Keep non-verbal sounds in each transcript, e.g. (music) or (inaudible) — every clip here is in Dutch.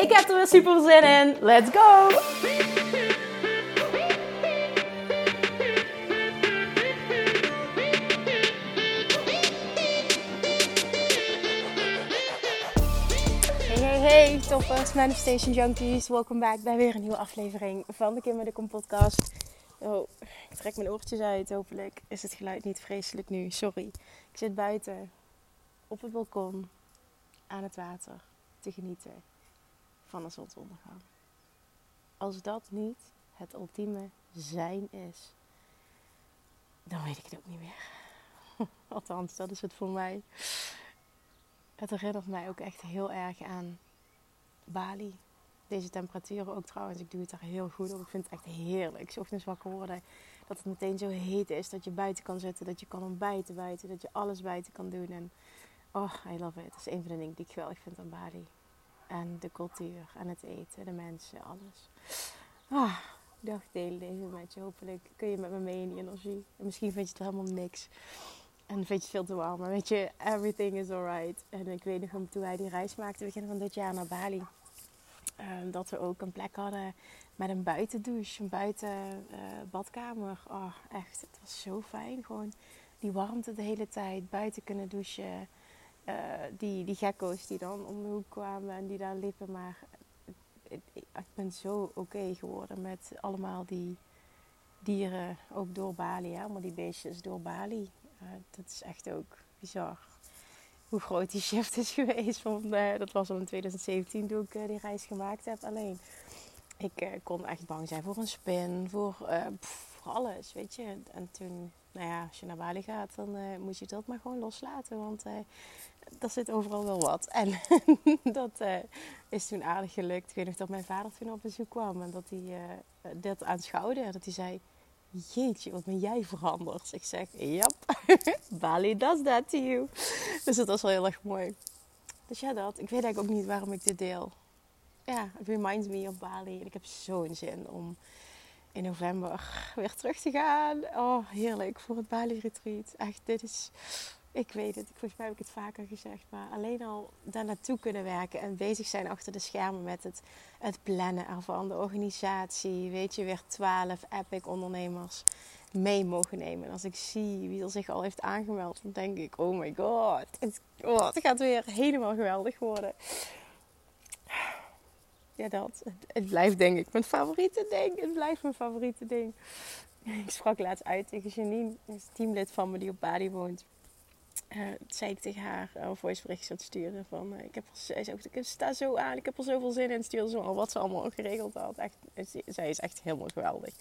Ik heb er weer super zin in. Let's go! Hey, toppers, Manifestation Junkies. Welkom back bij weer een nieuwe aflevering van de Kim met de podcast. Oh, ik trek mijn oortjes uit. Hopelijk is het geluid niet vreselijk nu. Sorry. Ik zit buiten op het balkon aan het water te genieten van een zonsondergang. Als dat niet het ultieme zijn is, dan weet ik het ook niet meer. (laughs) Althans, dat is het voor mij. Het herinnert mij ook echt heel erg aan Bali. Deze temperaturen ook trouwens, ik doe het daar heel goed op. Ik vind het echt heerlijk. Ochtends wakker worden, dat het meteen zo heet is. Dat je buiten kan zitten, dat je kan ontbijten buiten. Dat je alles buiten kan doen. En oh, I love it. Dat is een van de dingen die ik geweldig vind aan Bali. En de cultuur en het eten, de mensen, alles. Ah, ik dacht, delen deze met je. Hopelijk kun je met me mee in die energie. En misschien vind je het helemaal niks. En vind je het veel te warm. Maar weet je, everything is alright. En ik weet nog toen wij die reis maakten, begin van dit jaar naar Bali. Uh, dat we ook een plek hadden met een buitendouche, een buiten uh, badkamer. Oh, echt, het was zo fijn. Gewoon die warmte de hele tijd, buiten kunnen douchen. Uh, die, die gekko's die dan om de hoek kwamen en die daar liepen. Maar ik, ben zo oké okay geworden met allemaal die dieren, ook door Bali. Hè? Allemaal die beestjes door Bali. Uh, dat is echt ook bizar. Hoe groot die shift is (laughs) geweest. Van, uh, dat was al in 2017 toen ik die reis gemaakt heb. Alleen, ik kon echt bang zijn voor een spin, voor, voor alles, weet je. En toen, nou ja, als je naar Bali gaat, dan moet je dat maar gewoon loslaten. Want er zit overal wel wat. En (laughs) dat uh, is toen aardig gelukt. Ik weet nog dat mijn vader toen op bezoek kwam en dat hij uh, dat aanschouwde. En dat hij zei, jeetje, wat ben jij veranderd? Ik zeg, yep, (laughs) Bali does that to you. Dus dat was wel heel erg mooi. Dus ja, dat. Ik weet eigenlijk ook niet waarom ik dit deel. Ja, het reminds me of Bali. En ik heb zo'n zin om in november weer terug te gaan. Oh, heerlijk voor het Bali Retreat. Echt, dit is ik weet het, volgens mij heb ik het vaker gezegd, maar alleen al daar naartoe kunnen werken en bezig zijn achter de schermen met het, het plannen ervan, de organisatie, weet je, weer twaalf epic ondernemers mee mogen nemen. En als ik zie wie er zich al heeft aangemeld, dan denk ik, oh my god, het, oh, het gaat weer helemaal geweldig worden. Ja, dat. Het, blijft denk ik mijn favoriete ding. Het blijft mijn favoriete ding. (laughs) Ik sprak laatst uit tegen Janine, een teamlid van me die op Bali woont uh, zei ik tegen haar uh, een voicebericht te sturen van uh, ik heb zij zei ook, ik sta zo aan, ik heb er zoveel zin in. Stuurde zo al wat ze allemaal geregeld had. Echt, zij is echt helemaal geweldig.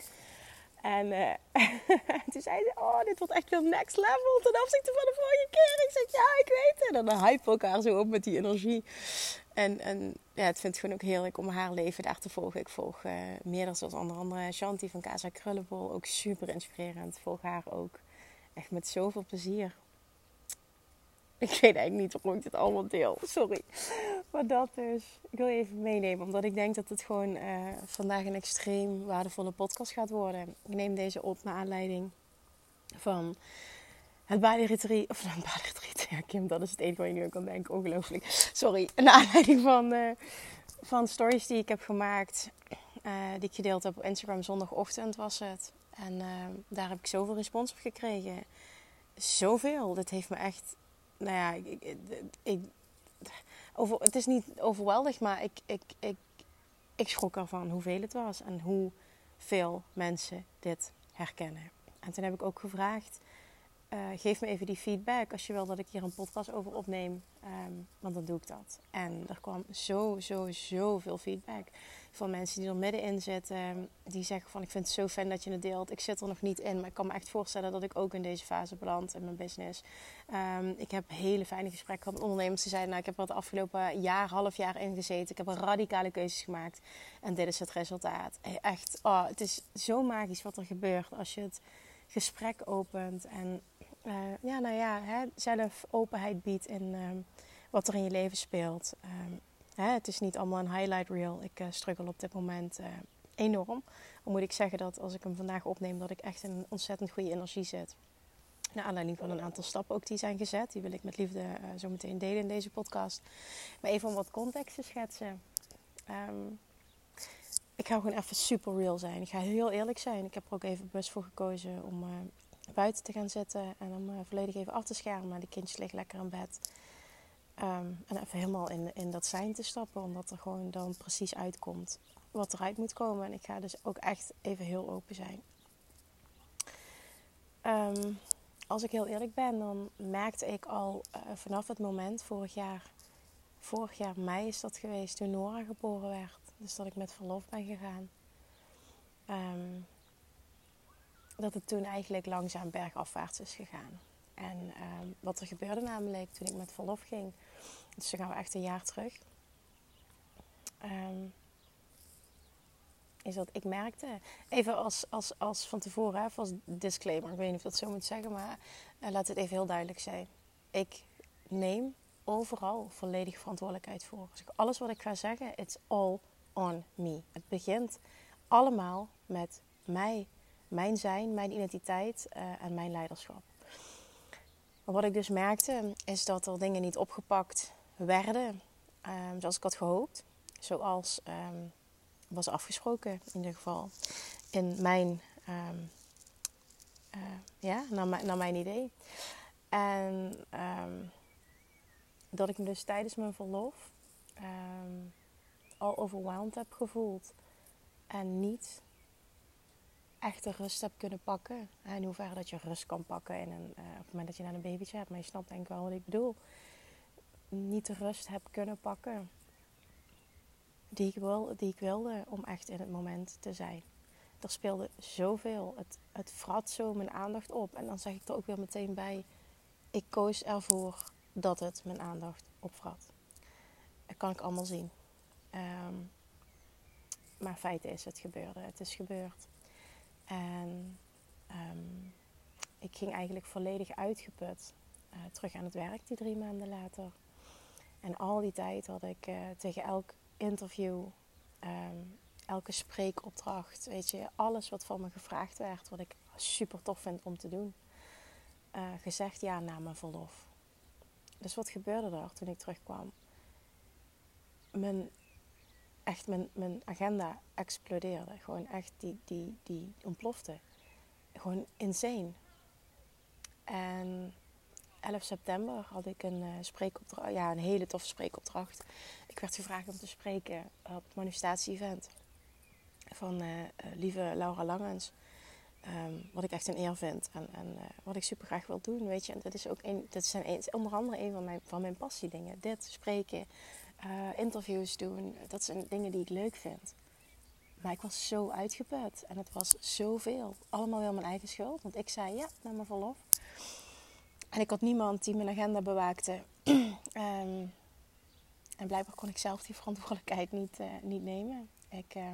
En (laughs) toen zei ze, oh, dit wordt echt veel next level ten opzichte van de vorige keer. Ik zeg, ja, ik weet het. En dan hype elkaar zo op met die energie. En, en ja, het gewoon ook heerlijk om haar leven daar te volgen. Ik volg uh, meerdere zoals onder andere Shanti van Casa Krullenbol. Ook super inspirerend. Volg haar ook echt met zoveel plezier. Ik weet eigenlijk niet waarom ik dit allemaal deel. Sorry. Maar dat dus. Ik wil je even meenemen. Omdat ik denk dat het gewoon uh, vandaag een extreem waardevolle podcast gaat worden. Ik neem deze op naar aanleiding van het Bali Retreat. Of het Bali. (laughs) Ja, Kim, dat is het enige waar je nu aan kan denken. Ongelooflijk. Sorry. Naar aanleiding van, uh, van stories die ik heb gemaakt. Uh, die ik gedeeld heb op Instagram. Zondagochtend was het. En daar heb ik zoveel respons op gekregen. Zoveel. Dit heeft me echt nou ja, ik, ik, ik, over, het is niet overweldigd, maar ik, ik, ik, ik schrok ervan hoeveel het was en hoeveel mensen dit herkennen. En toen heb ik ook gevraagd uh, geef me even die feedback als je wil dat ik hier een podcast over opneem. Um, want dan doe ik dat. En er kwam zo, zo, zoveel feedback van mensen die er middenin zitten. Die zeggen van ik vind het zo fijn dat je het deelt. Ik zit er nog niet in, maar ik kan me echt voorstellen dat ik ook in deze fase beland in mijn business. Um, ik heb hele fijne gesprekken gehad met ondernemers die zeiden... Nou, ik heb er het afgelopen jaar, half jaar in gezeten. Ik heb radicale keuzes gemaakt. En dit is het resultaat. Echt, oh, het is zo magisch wat er gebeurt als je het gesprek opent. En ja, nou ja, hè, zelf openheid biedt in um, wat er in je leven speelt. Um, hè, het is niet allemaal een highlight reel. Ik uh, struggle op dit moment uh, enorm. Dan moet ik zeggen dat als ik hem vandaag opneem, dat ik echt in een ontzettend goede energie zit. Naar aanleiding van een aantal stappen ook die zijn gezet. Die wil ik met liefde zo meteen delen in deze podcast. Maar even om wat context te schetsen. Um, ik ga gewoon even super real zijn. Ik ga heel eerlijk zijn. Ik heb er ook even bewust voor gekozen om buiten te gaan zitten en hem uh, volledig even af te schermen. De kindjes liggen lekker in bed. Um, en even helemaal in, in dat zijn te stappen, omdat er gewoon dan precies uitkomt wat eruit moet komen. En ik ga dus ook echt even heel open zijn. Um, als ik heel eerlijk ben, dan merkte ik al uh, vanaf het moment vorig jaar, vorig jaar mei is dat geweest, toen Nora geboren werd. Dus dat ik met verlof ben gegaan. Um, dat het toen eigenlijk langzaam bergafwaarts is gegaan. En ehm, wat er gebeurde namelijk toen ik met verlof ging, dus dan gaan we echt een jaar terug, um, is dat ik merkte, even als, als, als van tevoren, hè, als disclaimer, ik weet niet of dat zo moet zeggen, maar uh, laat het even heel duidelijk zijn. Ik neem overal volledig verantwoordelijkheid voor. Dus alles wat ik ga zeggen, it's all on me. Het begint allemaal met mij mijn zijn, mijn identiteit uh, en mijn leiderschap. Maar wat ik dus merkte, is dat er dingen niet opgepakt werden um, zoals ik had gehoopt. Zoals um, was afgesproken in ieder geval. In mijn, um, uh, ja, naar, naar, mijn idee. En dat ik me dus tijdens mijn verlof al overweldigd heb gevoeld. En niet echt de rust heb kunnen pakken. In hoeverre dat je rust kan pakken in een, uh, op het moment dat je naar een babytje hebt. Maar je snapt denk ik wel wat ik bedoel. Niet de rust heb kunnen pakken die ik, wil, die ik wilde om echt in het moment te zijn. Er speelde zoveel. Het, het vrat zo mijn aandacht op. En dan zeg ik er ook weer meteen bij. Ik koos ervoor dat het mijn aandacht opvrat. Dat kan ik allemaal zien. Um, maar feit is, het gebeurde. Het is gebeurd. En um, ik ging eigenlijk volledig uitgeput uh, terug aan het werk die drie maanden later. En al die tijd had ik uh, tegen elk interview, um, elke spreekopdracht, weet je, alles wat van me gevraagd werd, wat ik super tof vind om te doen, uh, gezegd ja na mijn verlof. Dus wat gebeurde er toen ik terugkwam? Mijn echt mijn, mijn agenda explodeerde. Gewoon echt, die, die, die ontplofte. Gewoon insane. En 11 september had ik een uh, spreekopdracht, ja, een hele toffe spreekopdracht. Ik werd gevraagd om te spreken op het manifestatie-event van uh, lieve Laura Langens. Um, wat ik echt een eer vind en, en wat ik super graag wil doen, weet je. En dat is ook een, dat zijn een, onder andere een van mijn, van mijn passiedingen. Dit, spreken, uh, interviews doen. Dat zijn dingen die ik leuk vind. Maar ik was zo uitgeput en het was zoveel. Allemaal wel mijn eigen schuld, want ik zei ja, naar mijn verlof. En ik had niemand die mijn agenda bewaakte. um, (clears throat) en blijkbaar kon ik zelf die verantwoordelijkheid niet, uh, niet nemen. Ik, uh,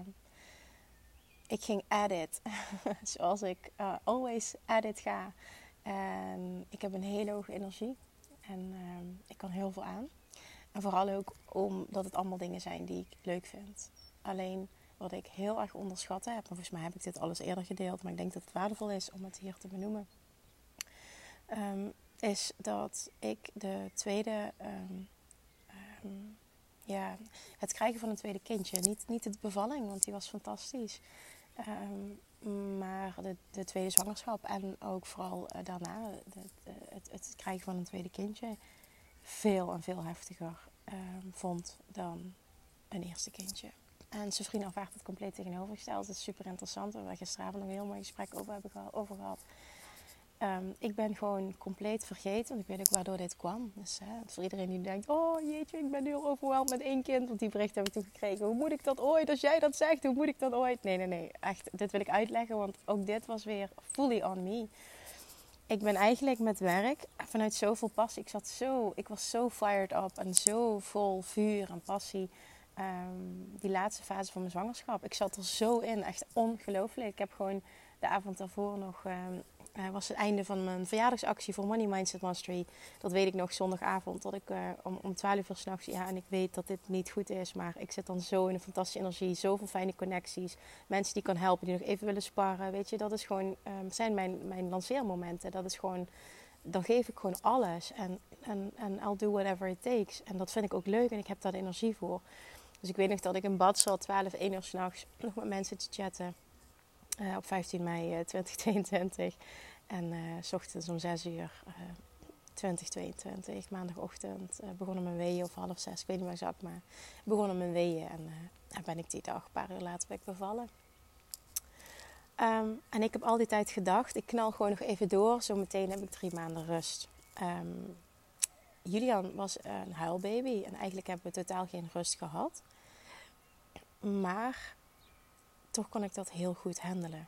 ik ging edit, (laughs) zoals ik uh, always edit ga. En ik heb een hele hoge energie en ehm, ik kan heel veel aan. En vooral ook omdat het allemaal dingen zijn die ik leuk vind. Alleen wat ik heel erg onderschat heb, maar volgens mij heb ik dit alles eerder gedeeld, maar ik denk dat het waardevol is om het hier te benoemen, um, is dat ik de tweede, um, um, ja, het krijgen van een tweede kindje, niet, niet de bevalling, want die was fantastisch, maar de, de, tweede zwangerschap en ook vooral uh, daarna het, het krijgen van een tweede kindje veel en veel heftiger um, vond dan een eerste kindje. En zijn vriend ervaart het compleet tegenovergesteld. Het is super interessant. We hebben gisteravond nog een heel mooi gesprek over, hebben gehad. Ehm, ik ben gewoon compleet vergeten, want ik weet ook waardoor dit kwam. Dus voor iedereen die denkt, oh jeetje, ik ben heel overweldigd met één kind. Want die bericht heb ik toen gekregen. Hoe moet ik dat ooit, als jij dat zegt, hoe moet ik dat ooit? Nee, nee, nee, echt, dit wil ik uitleggen, want ook dit was weer fully on me. Ik ben eigenlijk met werk vanuit zoveel passie. Ik, zat zo, ik was zo fired up en zo vol vuur en passie. Um, die laatste fase van mijn zwangerschap. Ik zat er zo in, echt ongelooflijk. Ik heb gewoon de avond daarvoor nog um, uh, was het einde van mijn verjaardagsactie voor Money Mindset Mastery. Dat weet ik nog zondagavond. Dat ik uh, om, om 12 uur s'nachts. Ja, en ik weet dat dit niet goed is. Maar ik zit dan zo in een fantastische energie. Zoveel fijne connecties. Mensen die kan helpen, die nog even willen sparren. Weet je, dat is gewoon, um, zijn mijn, mijn lanceermomenten. Dat is gewoon. Dan geef ik gewoon alles. En, en, en I'll do whatever it takes. En dat vind ik ook leuk en ik heb daar de energie voor. Dus ik weet nog dat ik in bad zat, 12, 1 uur s'nachts, nog met mensen te chatten. Uh, op 15 mei 2022. En uh, s ochtends om 6 uur 2022, maandagochtend, begonnen mijn weeën of half zes, ik weet niet meer exact, maar begonnen mijn weeën. En uh, ben ik die dag, een paar uur later, ben bevallen. Um, en ik heb al die tijd gedacht, ik knal gewoon nog even door, zometeen heb ik drie maanden rust. Um, Julian was een huilbaby en eigenlijk hebben we totaal geen rust gehad. Maar toch kon ik dat heel goed handelen.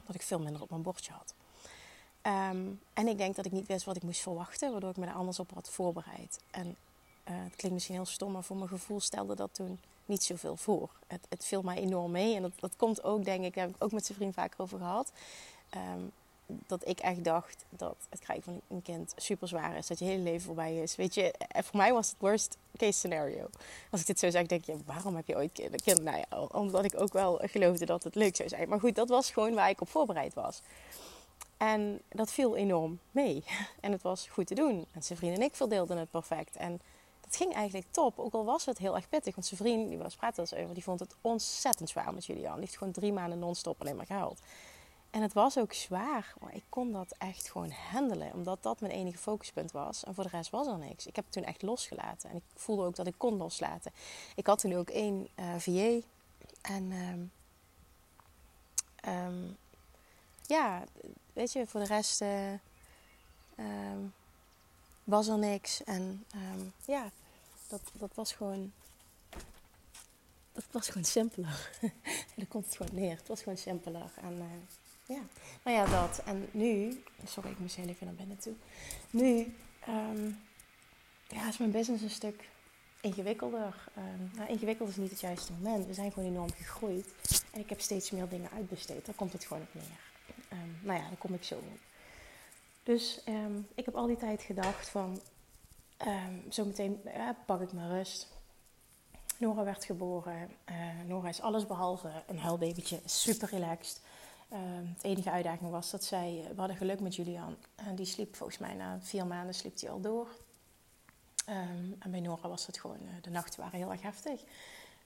Omdat ik veel minder op mijn bordje had. Um, en ik denk dat ik niet wist wat ik moest verwachten, waardoor ik me er anders op had voorbereid. En uh, het klinkt misschien heel stom, maar voor mijn gevoel stelde dat toen niet zoveel voor. Het, het viel mij enorm mee en dat, dat komt ook, denk ik, daar heb ik ook met zijn vriend vaker over gehad. Um, dat ik echt dacht dat het krijgen van een kind super zwaar is. Dat je hele leven voorbij is. Weet je, en voor mij was het worst case scenario. Als ik dit zo zeg, denk je, waarom heb je ooit kind? kind? Nou ja, omdat ik ook wel geloofde dat het leuk zou zijn. Maar goed, dat was gewoon waar ik op voorbereid was. En dat viel enorm mee. (laughs) En het was goed te doen. En zijn en ik verdeelden het perfect. En dat ging eigenlijk top. Ook al was het heel erg pittig. Want zijn vriend, die was praten over, die vond het ontzettend zwaar met Julian. Die heeft gewoon drie maanden non-stop alleen maar gehuild. En het was ook zwaar, maar ik kon dat echt gewoon handelen, omdat dat mijn enige focuspunt was. En voor de rest was er niks. Ik heb het toen echt losgelaten en ik voelde ook dat ik kon loslaten. Ik had toen ook één uh, eh, VA en um, um, ja, weet je, voor de rest uh, um, was er niks. En ja, dat, dat was gewoon. Dat was gewoon simpeler. (laughs) Daar komt het gewoon neer. Het was gewoon simpeler. En uh, ja, nou ja, dat. En nu, sorry, ik moest heel even naar binnen toe. Nu um, ja, is mijn business een stuk ingewikkelder. Um, ingewikkeld is niet het juiste moment. We zijn gewoon enorm gegroeid. En ik heb steeds meer dingen uitbesteed. Daar komt het gewoon op neer. Um, nou ja, daar kom ik zo op. Dus ik heb al die tijd gedacht van... zometeen ja, pak ik mijn rust. Nora werd geboren. Uh, Nora is alles behalve een huilbabytje. Super relaxed. Uh, het enige uitdaging was dat zij, we hadden geluk met Julian. En die sliep volgens mij na vier maanden sliep hij al door. Um, en bij Nora was het gewoon, uh, de nachten waren heel erg heftig.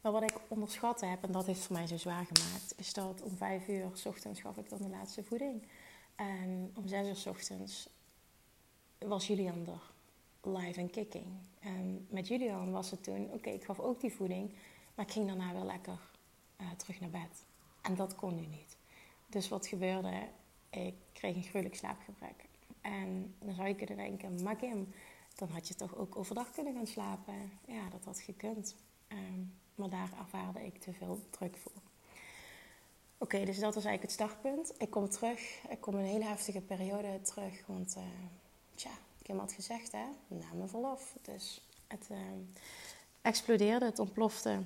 Maar wat ik onderschat heb, en dat heeft voor mij zo zwaar gemaakt, is dat om vijf uur s ochtends gaf ik dan de laatste voeding. En om zes uur s ochtends was Julian er live en kicking. En met Julian was het toen, oké, ik gaf ook die voeding, maar ik ging daarna wel lekker uh, terug naar bed. En dat kon nu niet. Dus wat gebeurde? Ik kreeg een gruwelijk slaapgebrek. En dan zou je kunnen denken, maar Kim, dan had je toch ook overdag kunnen gaan slapen. Ja, dat had gekund. Um, maar daar ervaarde ik te veel druk voor. Oké, dus dat was eigenlijk het startpunt. Ik kom terug. Ik kom een hele heftige periode terug. Want, uh, tja, Kim had gezegd, hè, na mijn verlof. Dus het uh, explodeerde, het ontplofte.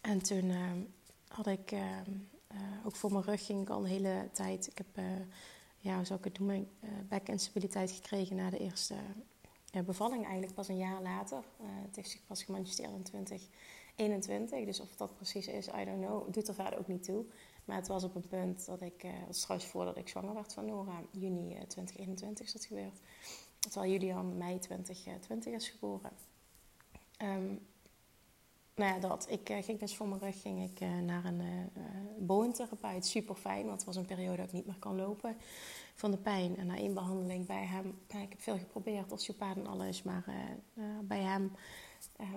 En toen uh, had ik ook voor mijn rug ging ik al de hele tijd. Ik heb, uh, ja, hoe zou ik het noemen, uh, back instabiliteit gekregen na de eerste bevalling. Eigenlijk pas een jaar later. het heeft zich pas gemanifesteerd in 2021. Dus of dat precies is, I don't know. Doet er verder ook niet toe. Maar het was op een punt dat ik, was trouwens voordat ik zwanger werd van Nora, juni 2021 is dat gebeurd. Terwijl Julian mei 2020 is geboren. Um, nou ja, dat. Ik uh, ging dus voor mijn rug ging ik, uh, naar een uh, boontherapeut. Super fijn, want het was een periode dat ik niet meer kan lopen van de pijn. En na één behandeling bij hem, ik heb veel geprobeerd, osteopaat en alles, maar bij hem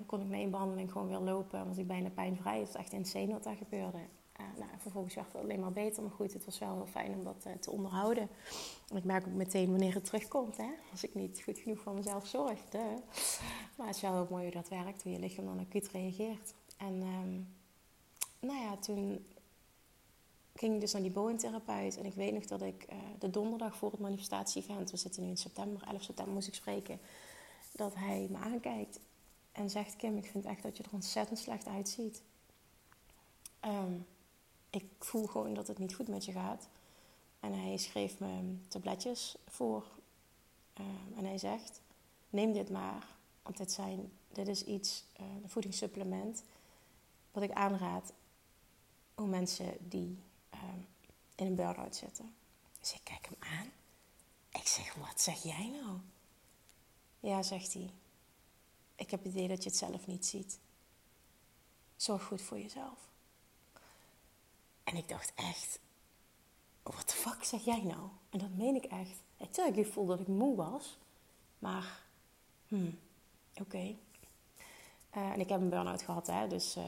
kon ik na één behandeling gewoon weer lopen. Was ik bijna pijnvrij. Het is echt insane wat daar gebeurde. Uh, nou, vervolgens werd het alleen maar beter. Maar goed, het was wel heel fijn om dat uh, te onderhouden. En ik merk ook meteen wanneer het terugkomt. Hè? Als ik niet goed genoeg voor mezelf zorg. De. Maar het is wel heel mooi hoe dat werkt. Hoe je lichaam dan acuut reageert. En um, nou ja, toen ging ik dus naar die boventherapeut. En ik weet nog dat ik uh, de donderdag voor het manifestatie-event... We zitten nu in september, 11 september moest ik spreken. Dat hij me aankijkt en zegt... Kim, ik vind echt dat je er ontzettend slecht uitziet. Um, ik voel gewoon dat het niet goed met je gaat. En hij schreef me tabletjes voor. Um, en hij zegt: Neem dit maar. Want dit, zijn, dit is iets, uh, een voedingssupplement, wat ik aanraad om mensen die um, in een burn-out zitten. Dus ik kijk hem aan. Ik zeg: Wat zeg jij nou? Ja, zegt hij. Ik heb het idee dat je het zelf niet ziet. Zorg goed voor jezelf. En ik dacht echt, wat de fuck zeg jij nou? En dat meen ik echt. Ik voelde dat ik moe was. Maar, hmm, oké. Uh, en ik heb een burn-out gehad, hè, dus uh,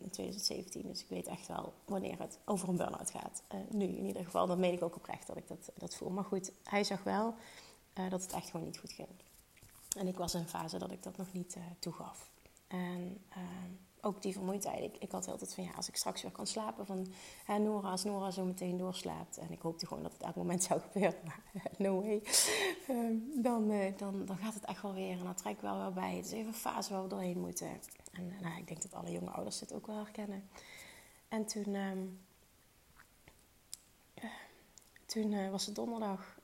in 2017. Dus ik weet echt wel wanneer het over een burn-out gaat. Nu in ieder geval, dan meen ik ook oprecht dat ik dat, dat voel. Maar goed, hij zag wel dat het echt gewoon niet goed ging. En ik was in een fase dat ik dat nog niet toegaf. En ehm, ook die vermoeidheid. Ik, ik had altijd van ja, als ik straks weer kan slapen van hè, Nora, als Nora zo meteen doorslaapt. En ik hoopte gewoon dat het elk moment (laughs) zou gebeuren. Maar (laughs) no way. Ehm, dan, uh, dan, dan gaat het echt wel weer. En dan trek ik wel weer bij. Het is even een fase waar we doorheen moeten. En uh, nou, ik denk dat alle jonge ouders dit ook wel herkennen. En toen, um, toen uh, was het donderdag.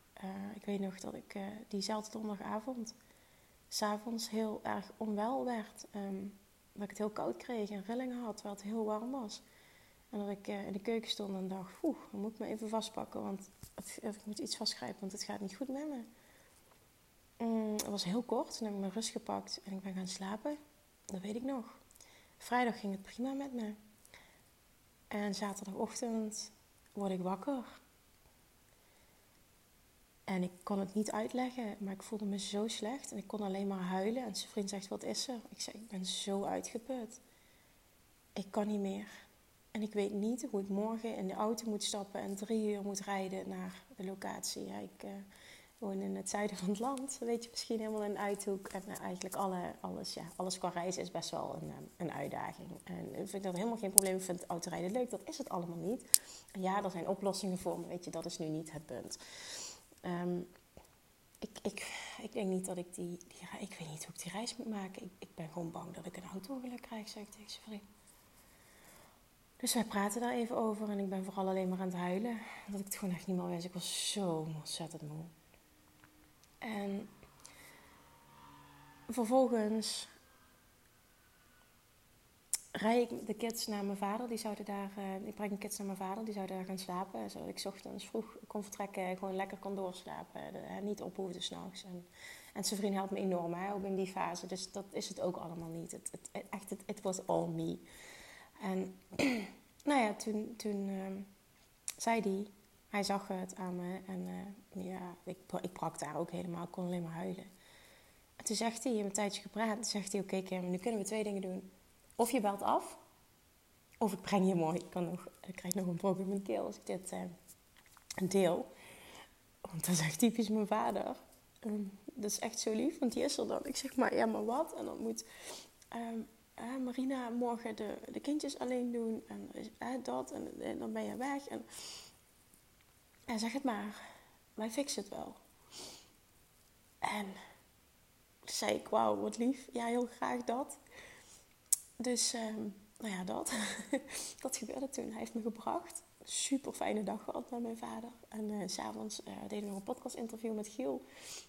ik weet nog dat ik diezelfde donderdagavond s'avonds heel erg onwel werd. Um, dat ik het heel koud kreeg en rillingen had, terwijl het heel warm was. En dat ik uh, in de keuken stond en dacht, oeh, dan moet ik me even vastpakken, want ik moet iets vastgrijpen, want het gaat niet goed met me. Mm, het was heel kort, toen heb ik mijn rust gepakt en ik ben gaan slapen. Dat weet ik nog. Vrijdag ging het prima met me. En zaterdagochtend word ik wakker. En ik kon het niet uitleggen, maar ik voelde me zo slecht. En ik kon alleen maar huilen. En zijn vriend zegt, wat is er? Ik zeg, ik ben zo uitgeput. Ik kan niet meer. En ik weet niet hoe ik morgen in de auto moet stappen en drie uur moet rijden naar de locatie. Ja, ik uh, woon in het zuiden van het land, weet je misschien helemaal in Uithoek. En uh, eigenlijk alle, alles, ja, alles qua reizen is best wel een, uh, een uitdaging. En ik vind dat helemaal geen probleem. Ik vind autorijden leuk, dat is het allemaal niet. Ja, er zijn oplossingen voor, maar weet je, dat is nu niet het punt. Um, ik, ik, ik denk niet dat ik die. Ik weet niet hoe ik die reis moet maken. Ik, ik ben gewoon bang dat ik een auto-ongeluk krijg, zeg ik tegen zijn vriend. Dus wij praten daar even over en ik ben vooral alleen maar aan het huilen. Dat ik het gewoon echt niet meer wist. Ik was zo ontzettend moe. En vervolgens rij ik de kids naar mijn vader. Die zouden daar, uh, ik breng de kids naar mijn vader. Die zouden daar gaan slapen. Zodat ik ochtends vroeg kon vertrekken. en Gewoon lekker kon doorslapen. De, niet op hoefde s'nachts. En, en zijn vriend helpt me enorm. Hè, ook in die fase. Dus dat is het ook allemaal niet. Het, het, echt, het, was all me. En (clears throat) nou ja, toen, toen uh, zei hij... Hij zag het aan me. En uh, ja, ik, ik brak daar ook helemaal. Ik kon alleen maar huilen. En toen zegt hij, een tijdje gepraat. Zegt hij, oké okay, Kim, nu kunnen we twee dingen doen of je belt af, of ik breng je mooi. Ik, kan nog, krijg nog een brok in mijn keel als ik dit uh, deel. Want dat is echt typisch mijn vader. Um, dat is echt zo lief, want die is er dan. Ik zeg maar, ja, maar wat? En dan moet uh, Marina morgen de, de kindjes alleen doen. En dat, en, dan ben je weg. En, zeg het maar, wij fixen het wel. En zei ik, wauw, wat lief. Ja, heel graag dat. Dus, uh, nou ja, dat. (laughs) dat gebeurde toen. Hij heeft me gebracht. Super fijne dag gehad met mijn vader. En uh, s'avonds uh, deden we nog een podcast interview met Giel.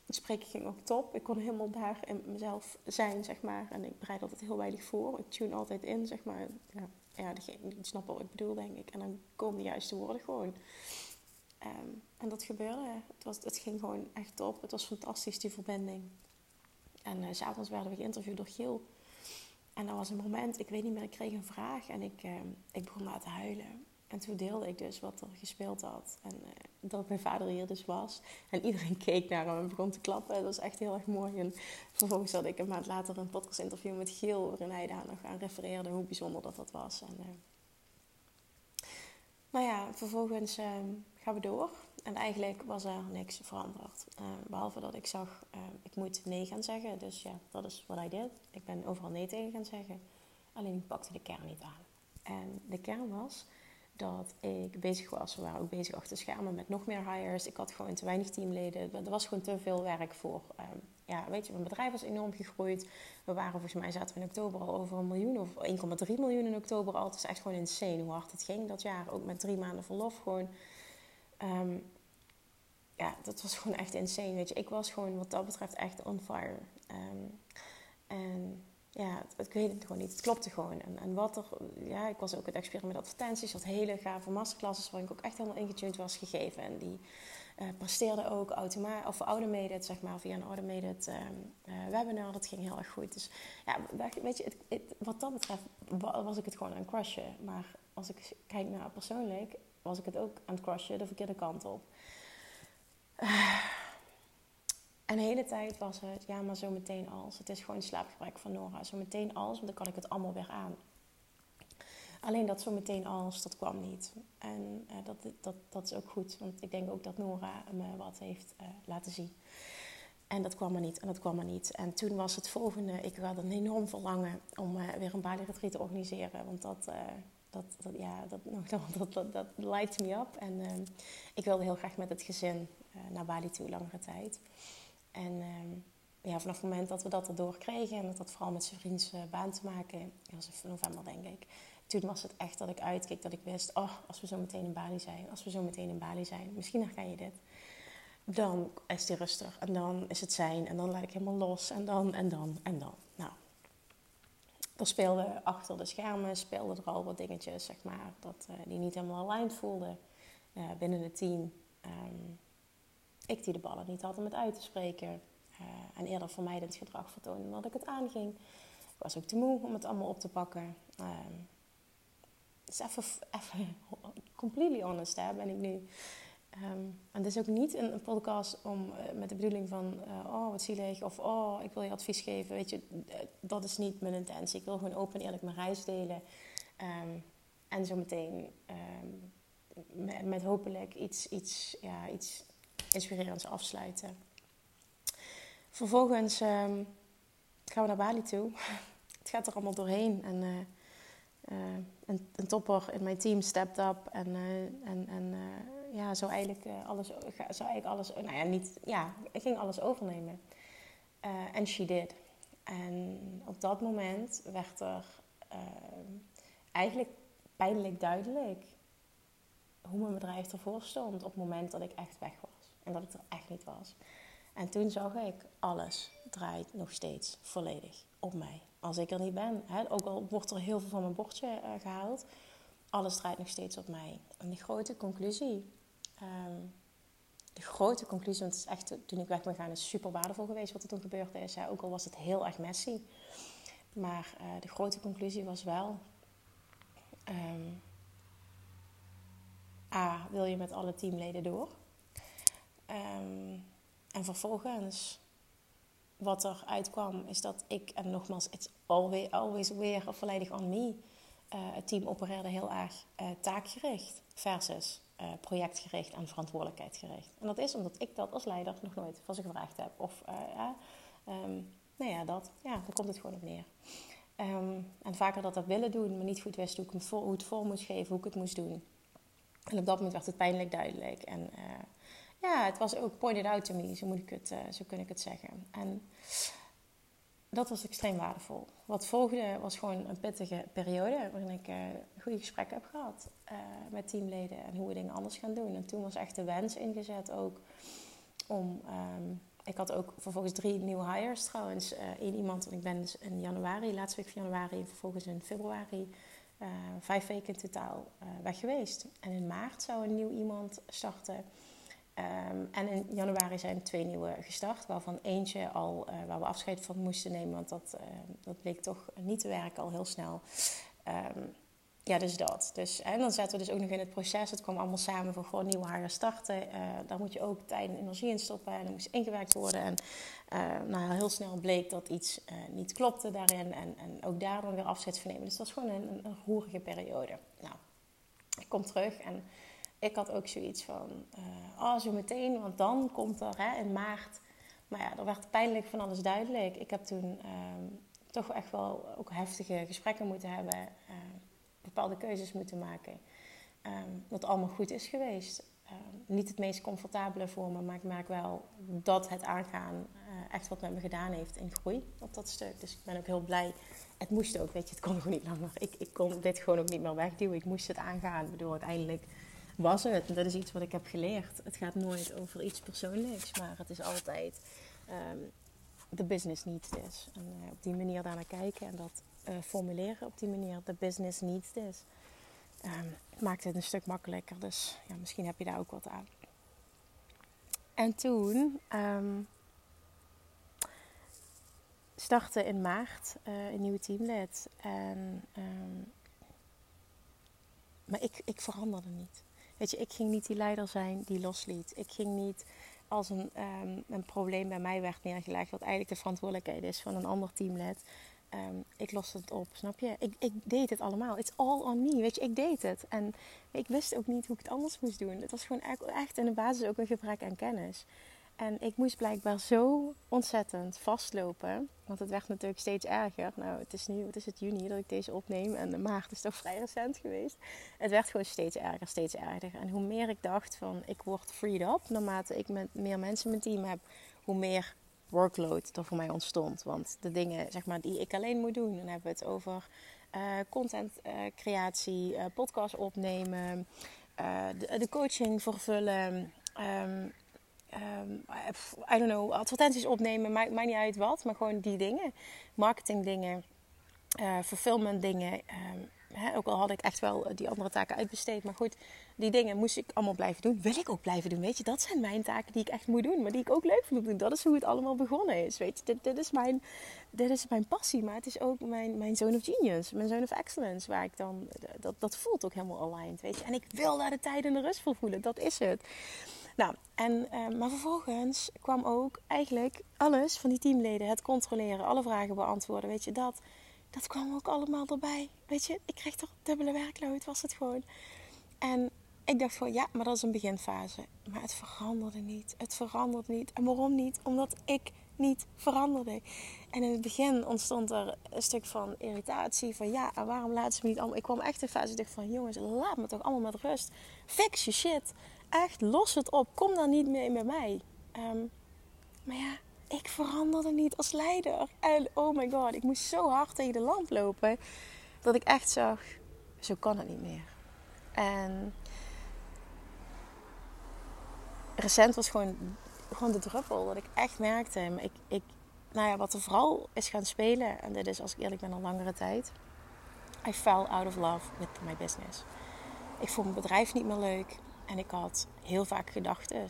Het spreken ging ook top. Ik kon helemaal daar in mezelf zijn, zeg maar. En ik bereid altijd heel weinig voor. Ik tune altijd in, zeg maar. Ja, ja degene die snappen wat ik bedoel, denk ik. En dan komen de juiste woorden gewoon. Um, en dat gebeurde. Het, was, het ging gewoon echt top. Het was fantastisch, die verbinding. En uh, s'avonds werden we geïnterviewd door Giel. En dat was een moment, ik weet niet meer, ik kreeg een vraag en ik, uh, ik begon te huilen. En toen deelde ik dus wat er gespeeld had. En uh, dat mijn vader hier dus was. En iedereen keek naar hem en begon te klappen. Dat was echt heel erg mooi. En vervolgens had ik een maand later een podcast interview met Giel. Waarin hij daar nog aan refereerde hoe bijzonder dat dat was. En, uh, nou ja, vervolgens ehm, gaan we door. En eigenlijk was er niks veranderd. Uh, behalve dat ik zag, uh, ik moet nee gaan zeggen. Dus ja, dat is wat I did. Ik ben overal nee tegen gaan zeggen. Alleen ik pakte de kern niet aan. En de kern was dat ik bezig was. We waren ook bezig achter schermen met nog meer hires. Ik had gewoon te weinig teamleden. Er was gewoon te veel werk voor. Ja, weet je, mijn bedrijf was enorm gegroeid. We waren volgens mij zaten we in oktober al over een miljoen of 1,3 miljoen in oktober al. Het is echt gewoon insane hoe hard het ging dat jaar. Ook met drie maanden verlof gewoon. Um, ja, dat was gewoon echt insane. Weet je, ik was gewoon wat dat betreft echt on fire. Um, en ja, ik weet het gewoon niet. Het klopte gewoon. En, en wat er, ja, ik was ook het experiment met advertenties. had hele gave masterclasses waar ik ook echt helemaal ingetuned was gegeven. En die uh, presteerde ook automatisch, of automated, zeg maar, via een automated um, uh, webinar. Dat ging heel erg goed. Dus ja, weet je, het, wat dat betreft was ik het gewoon aan het crushen. Maar als ik kijk naar persoonlijk, was ik het ook aan het crushen de verkeerde kant op. Uh, (sighs) en de hele tijd was het, ja, maar zo meteen als. Het is gewoon slaapgebrek van Nora. Zo meteen als, want dan kan ik het allemaal weer aan. Alleen dat zo meteen als, dat kwam niet. En uh, dat, dat, dat is ook goed, want ik denk ook dat Nora me wat heeft uh, laten zien. En dat kwam er niet, en dat kwam er niet. En toen was het volgende, ik had een enorm verlangen om weer een Bali retreat te organiseren. Want dat, dat, dat, ja, dat, (laughs) dat, dat, dat, dat light me up. En ik wilde heel graag met het gezin naar Bali toe, langere tijd. En um, ja, vanaf het moment dat we dat erdoor kregen, en dat had vooral met zijn vriends baan te maken, dat was in november denk ik. Toen was het echt dat ik uitkeek, dat ik wist, oh, als we zo meteen in Bali zijn, als we zo meteen in Bali zijn, misschien herken je dit. Dan is hij rustig en dan is het zijn en dan laat ik helemaal los en dan en dan en dan. Nou, er speelden achter de schermen, speelden er al wat dingetjes, zeg maar, dat, uh, die niet helemaal aligned voelden uh, binnen het team. Um, ik die de ballen niet had om het uit te spreken. Uh, en eerder vermijdend gedrag vertoonde dat ik het aanging. Ik was ook te moe om het allemaal op te pakken. Uh, dus even, even (laughs) completely honest hè, ben ik nu. Um, en het is ook niet een, podcast om, uh, met de bedoeling van... Uh, oh, wat zielig, of oh, ik wil je advies geven. Weet je, dat is niet mijn intentie. Ik wil gewoon open en eerlijk mijn reis delen. Um, en zo meteen um, met, hopelijk iets, iets, ja, iets inspirerends afsluiten. Vervolgens gaan we naar Bali toe. (laughs) Het gaat er allemaal doorheen. En uh, een, een, topper in mijn team stepped up. En, uh, en, en ja, zou eigenlijk alles, zou eigenlijk alles, nou ja, niet, ja, ik ging alles overnemen. En she did. En op dat moment werd er eigenlijk pijnlijk duidelijk hoe mijn bedrijf ervoor stond op het moment dat ik echt weg was. En dat het er echt niet was. En toen zag ik, alles draait nog steeds volledig op mij. Als ik er niet ben, hè, ook al wordt er heel veel van mijn bordje uh, gehaald, alles draait nog steeds op mij. En de grote conclusie, um, de grote conclusie, want het is echt, toen ik weg ben gaan, is super waardevol geweest wat er toen gebeurd is. Ook al was het heel erg messy. Maar uh, de grote conclusie was wel, um, A, wil je met alle teamleden door? Um, en vervolgens, wat er uitkwam, is dat ik, en nogmaals, it's always, always weer volledig on me. Uh, het team opereerde heel erg uh, taakgericht versus uh, projectgericht en verantwoordelijkheidsgericht. En dat is omdat ik dat als leider nog nooit van ze gevraagd heb. Of, um, nou ja, dat, ja, daar komt het gewoon op neer. Um, en vaker dat dat willen doen, maar niet goed wist hoe ik het voor, hoe het voor moest geven, hoe ik het moest doen. En op dat moment werd het pijnlijk duidelijk. En ja, het was ook pointed out to me, zo, moet ik het, uh, zo kun ik het zeggen. En dat was extreem waardevol. Wat volgde was gewoon een pittige periode waarin ik uh, goede gesprekken heb gehad uh, met teamleden en hoe we dingen anders gaan doen. En toen was echt de wens ingezet ook om. Um, ik had ook vervolgens drie nieuwe hires trouwens. Eén iemand, want ik ben dus in januari, laatste week van januari, en vervolgens in februari. vijf weken in totaal weg geweest. En in maart zou een nieuw iemand starten. Um, en in januari zijn twee nieuwe gestart, waarvan eentje al uh, waar we afscheid van moesten nemen, want dat, uh, dat bleek toch niet te werken al heel snel. Um, ja, dus dat. Dus, en dan zaten we dus ook nog in het proces. Het kwam allemaal samen voor gewoon nieuwe haren starten. Uh, daar moet je ook tijd en energie in stoppen. En dan moest ingewerkt worden. En nou, heel snel bleek dat iets niet klopte daarin. En, en ook daar dan weer afscheid van nemen. Dus dat was gewoon een, een, roerige periode. Nou, kom terug en ik had ook zoiets van, uh, oh zo meteen, want dan komt er hè, in maart. Maar ja, er werd pijnlijk van alles duidelijk. Ik heb toen ehm, toch echt wel ook heftige gesprekken moeten hebben, uh, bepaalde keuzes moeten maken. Um, wat allemaal goed is geweest. Niet het meest comfortabele voor me, maar ik merk wel dat het aangaan uh, echt wat met me gedaan heeft in groei op dat stuk. Dus ik ben ook heel blij. Het moest ook, weet je, het kon gewoon niet langer. Ik, ik kon dit gewoon ook niet meer wegduwen. Ik moest het aangaan. Ik bedoel, uiteindelijk was het. En dat is iets wat ik heb geleerd. Het gaat nooit over iets persoonlijks, maar het is altijd um, de business needs this. En uh, op die manier daarnaar kijken en dat uh, formuleren op die manier. De business needs this. Um, maakt het een stuk makkelijker. Dus ja, misschien heb je daar ook wat aan. En toen um, startte in maart uh, een nieuwe teamlid. En, maar ik, ik veranderde niet. Weet je, ik ging niet die leider zijn die losliet. Ik ging niet als een, um, een probleem bij mij werd neergelegd, wat eigenlijk de verantwoordelijkheid is van een ander teamlid. Um, ik loste het op, snap je? Ik, ik deed het allemaal. It's all on me, weet je. Ik deed het. En ik wist ook niet hoe ik het anders moest doen. Het was gewoon echt in de basis ook een gebrek aan kennis. En ik moest blijkbaar zo ontzettend vastlopen. Want het werd natuurlijk steeds erger. Nou, het is nu, het is het juni dat ik deze opneem. En de maart is toch (laughs) vrij recent geweest. Het werd gewoon steeds erger, steeds erger. En hoe meer ik dacht van, ik word freed up. Naarmate ik met meer mensen in mijn team heb, hoe meer workload er voor mij ontstond. Want de dingen zeg maar, die ik alleen moet doen, dan hebben we het over uh, contentcreatie, uh, uh, podcast opnemen, de, de, coaching vervullen. Um, I don't know, advertenties opnemen, maakt, maakt niet uit wat, maar gewoon die dingen. Marketing dingen, fulfillment dingen. Um, ook al had ik echt wel die andere taken uitbesteed. Maar goed, die dingen moest ik allemaal blijven doen. Wil ik ook blijven doen, weet je. Dat zijn mijn taken die ik echt moet doen. Maar die ik ook leuk vind doen. Dat is hoe het allemaal begonnen is, weet je. Dit, dit, is, mijn, dit is mijn passie. Maar het is ook mijn, mijn zone of genius. Mijn zone of excellence. Waar ik dan... Dat, dat voelt ook helemaal aligned, weet je. En ik wil daar de tijd en de rust voor voelen. Dat is het. Nou, en, uh, maar vervolgens kwam ook eigenlijk alles van die teamleden. Het controleren, alle vragen beantwoorden, weet je. Dat dat kwam ook allemaal erbij. Weet je, ik kreeg toch dubbele werkload, was het gewoon. En ik dacht van ja, maar dat is een beginfase. Maar het veranderde niet. Het veranderde niet. En waarom niet? Omdat ik niet veranderde. En in het begin ontstond er een stuk van irritatie. Van ja, en waarom laten ze me niet allemaal... Ik kwam echt in fase, ik dacht van jongens, laat me toch allemaal met rust. Fix je shit. Echt, los het op. Kom dan niet meer met mij. Um, maar ja, ik veranderde niet als leider. En oh my god, ik moest zo hard tegen de lamp lopen. Dat ik echt zag, zo kan het niet meer. En recent was gewoon, gewoon de druppel. Dat ik echt merkte, ik, ik, nou ja, wat er vooral is gaan spelen. En dit is als ik eerlijk ben al langere tijd. I fell out of love with my business. Ik vond mijn bedrijf niet meer leuk. En ik had heel vaak gedachten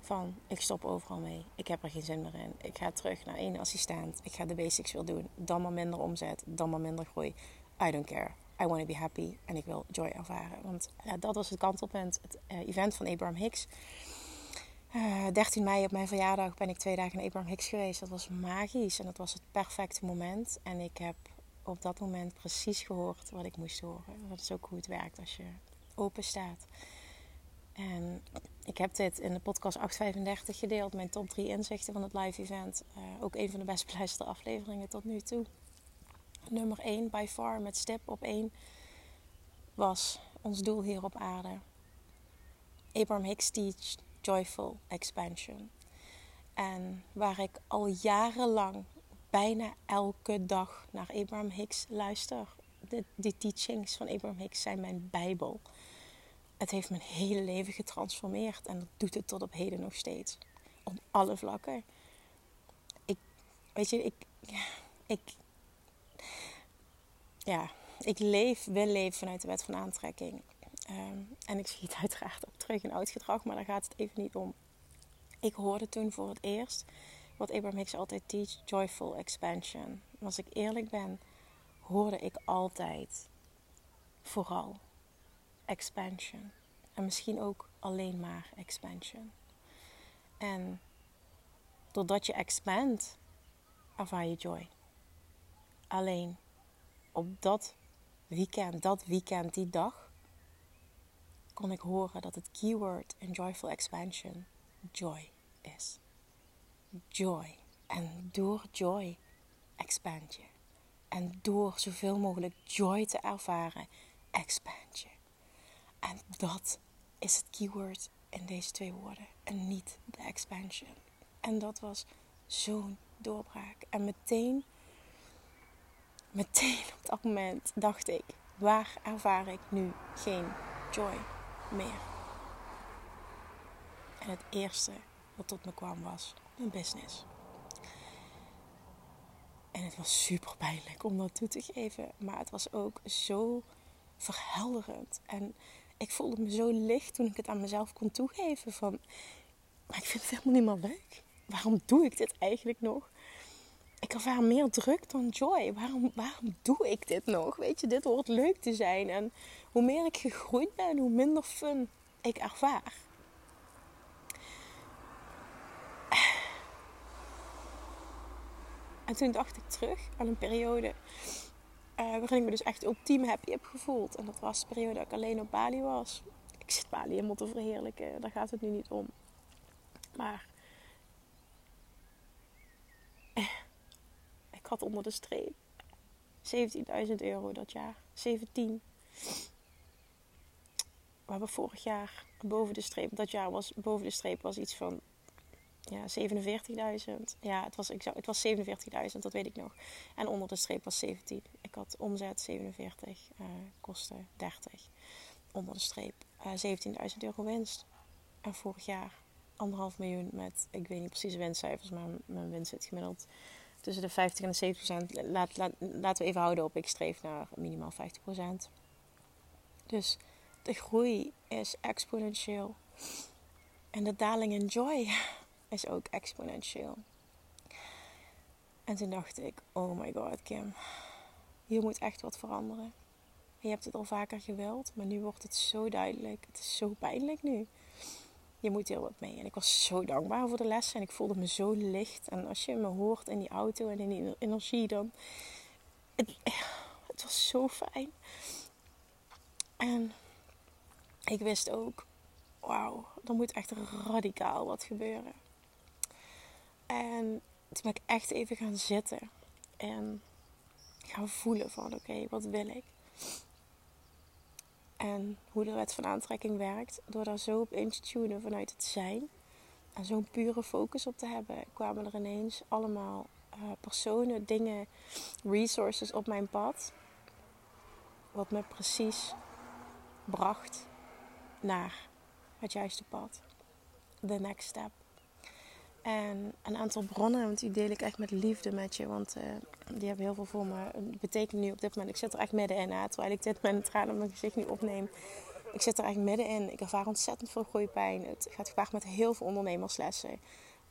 van ik stop overal mee. Ik heb er geen zin meer in. Ik ga terug naar één assistent. Ik ga de basics weer doen. Dan maar minder omzet. Dan maar minder groei. I don't care. I want to be happy. En ik wil joy ervaren. Want ja, dat was het kantelpunt. Het uh, event van Abraham Hicks. Uh, eh, 13 mei op mijn verjaardag ben ik twee dagen naar Abraham Hicks geweest. Dat was magisch. En dat was het perfecte moment. En ik heb op dat moment precies gehoord wat ik moest horen. Dat is ook hoe het werkt als je open staat. En ik heb dit in de podcast 835 gedeeld, mijn top 3 inzichten van het live event. Uh, ook een van de best beluisterde afleveringen tot nu toe. Nummer 1, by far, met stip op 1, was ons doel hier op aarde. Abraham Hicks teach joyful expansion. En waar ik al jarenlang bijna elke dag naar Abraham Hicks luister. De, de teachings van Abraham Hicks zijn mijn bijbel het heeft mijn hele leven getransformeerd. En dat doet het tot op heden nog steeds. Op alle vlakken. Ik, weet je, ik, ik, ja, ik leef, wil leven vanuit de wet van aantrekking. Um, en ik zie het (laughs) uiteraard op terug in oud gedrag, maar daar gaat het even niet om. Ik hoorde toen voor het eerst wat Abraham Hicks altijd teach, joyful expansion. als ik eerlijk ben, hoorde ik altijd vooral expansion. En misschien ook alleen maar expansion. En doordat je expand, ervaar je joy. Alleen op dat weekend, dat weekend, die dag, kon ik horen dat het keyword in Joyful Expansion joy is. Joy. En door joy expand je. En door zoveel mogelijk joy te ervaren, expand je. En dat is het keyword in deze twee woorden. En niet de expansion. En dat was zo'n doorbraak. En meteen, meteen op dat moment dacht ik: waar ervaar ik nu geen joy meer? En het eerste wat tot me kwam was mijn business. En het was super pijnlijk om dat toe te geven. Maar het was ook zo verhelderend. En ik voelde me zo licht toen ik het aan mezelf kon toegeven. Van, maar ik vind het helemaal niet meer leuk. Waarom doe ik dit eigenlijk nog? Ik ervaar meer druk dan joy. Waarom, waarom doe ik dit nog? Weet je, dit hoort leuk te zijn. En hoe meer ik gegroeid ben, hoe minder fun ik ervaar. En toen dacht ik terug aan een periode waarin ik me dus echt ultiem happy heb gevoeld. En dat was de periode dat ik alleen op Bali was. Ik zit Bali helemaal te verheerlijken, daar gaat het nu niet om. Maar eh, ik had onder de streep 17.000 euro dat jaar. 17. We hebben vorig jaar boven de streep, dat jaar was boven de streep was iets van ja, 47.000. Ja, het was, het was 47.000, dat weet ik nog. En onder de streep was 17. Ik had omzet 47, uh, kosten 30. Onder de streep uh, 17.000 euro winst. En vorig jaar anderhalf miljoen met, ik weet niet precies de winstcijfers, maar mijn winst zit gemiddeld tussen de 50 en de 70 procent. Laat, laat, laten we even houden op, ik streef naar minimaal 50 procent. Dus de groei is exponentieel. En de daling in joy (laughs) is ook exponentieel. En toen dacht ik, oh my god Kim, hier moet echt wat veranderen. Je hebt het al vaker gewild, maar nu wordt het zo duidelijk. Het is zo pijnlijk nu. Je moet heel wat mee. En ik was zo dankbaar voor de lessen en ik voelde me zo licht. En als je me hoort in die auto en in die energie, dan. Het, het was zo fijn. En ik wist ook, wauw, er moet echt radicaal wat gebeuren. En toen ben ik echt even gaan zitten en gaan voelen van oké, wat wil ik? En hoe de wet van aantrekking werkt. Door daar zo op in te tunen vanuit het zijn. En zo'n pure focus op te hebben, kwamen er ineens allemaal uh, personen, dingen, resources op mijn pad. Wat me precies bracht naar het juiste pad. The next step. En een aantal bronnen, want die deel ik echt met liefde met je. Want uh, die hebben heel veel voor me betekent nu op dit moment. Ik zit er echt middenin, hè, terwijl ik dit een traan op mijn gezicht nu opneem. Ik zit er echt middenin. Ik ervaar ontzettend veel groeipijn. Het gaat gepaard met heel veel ondernemerslessen.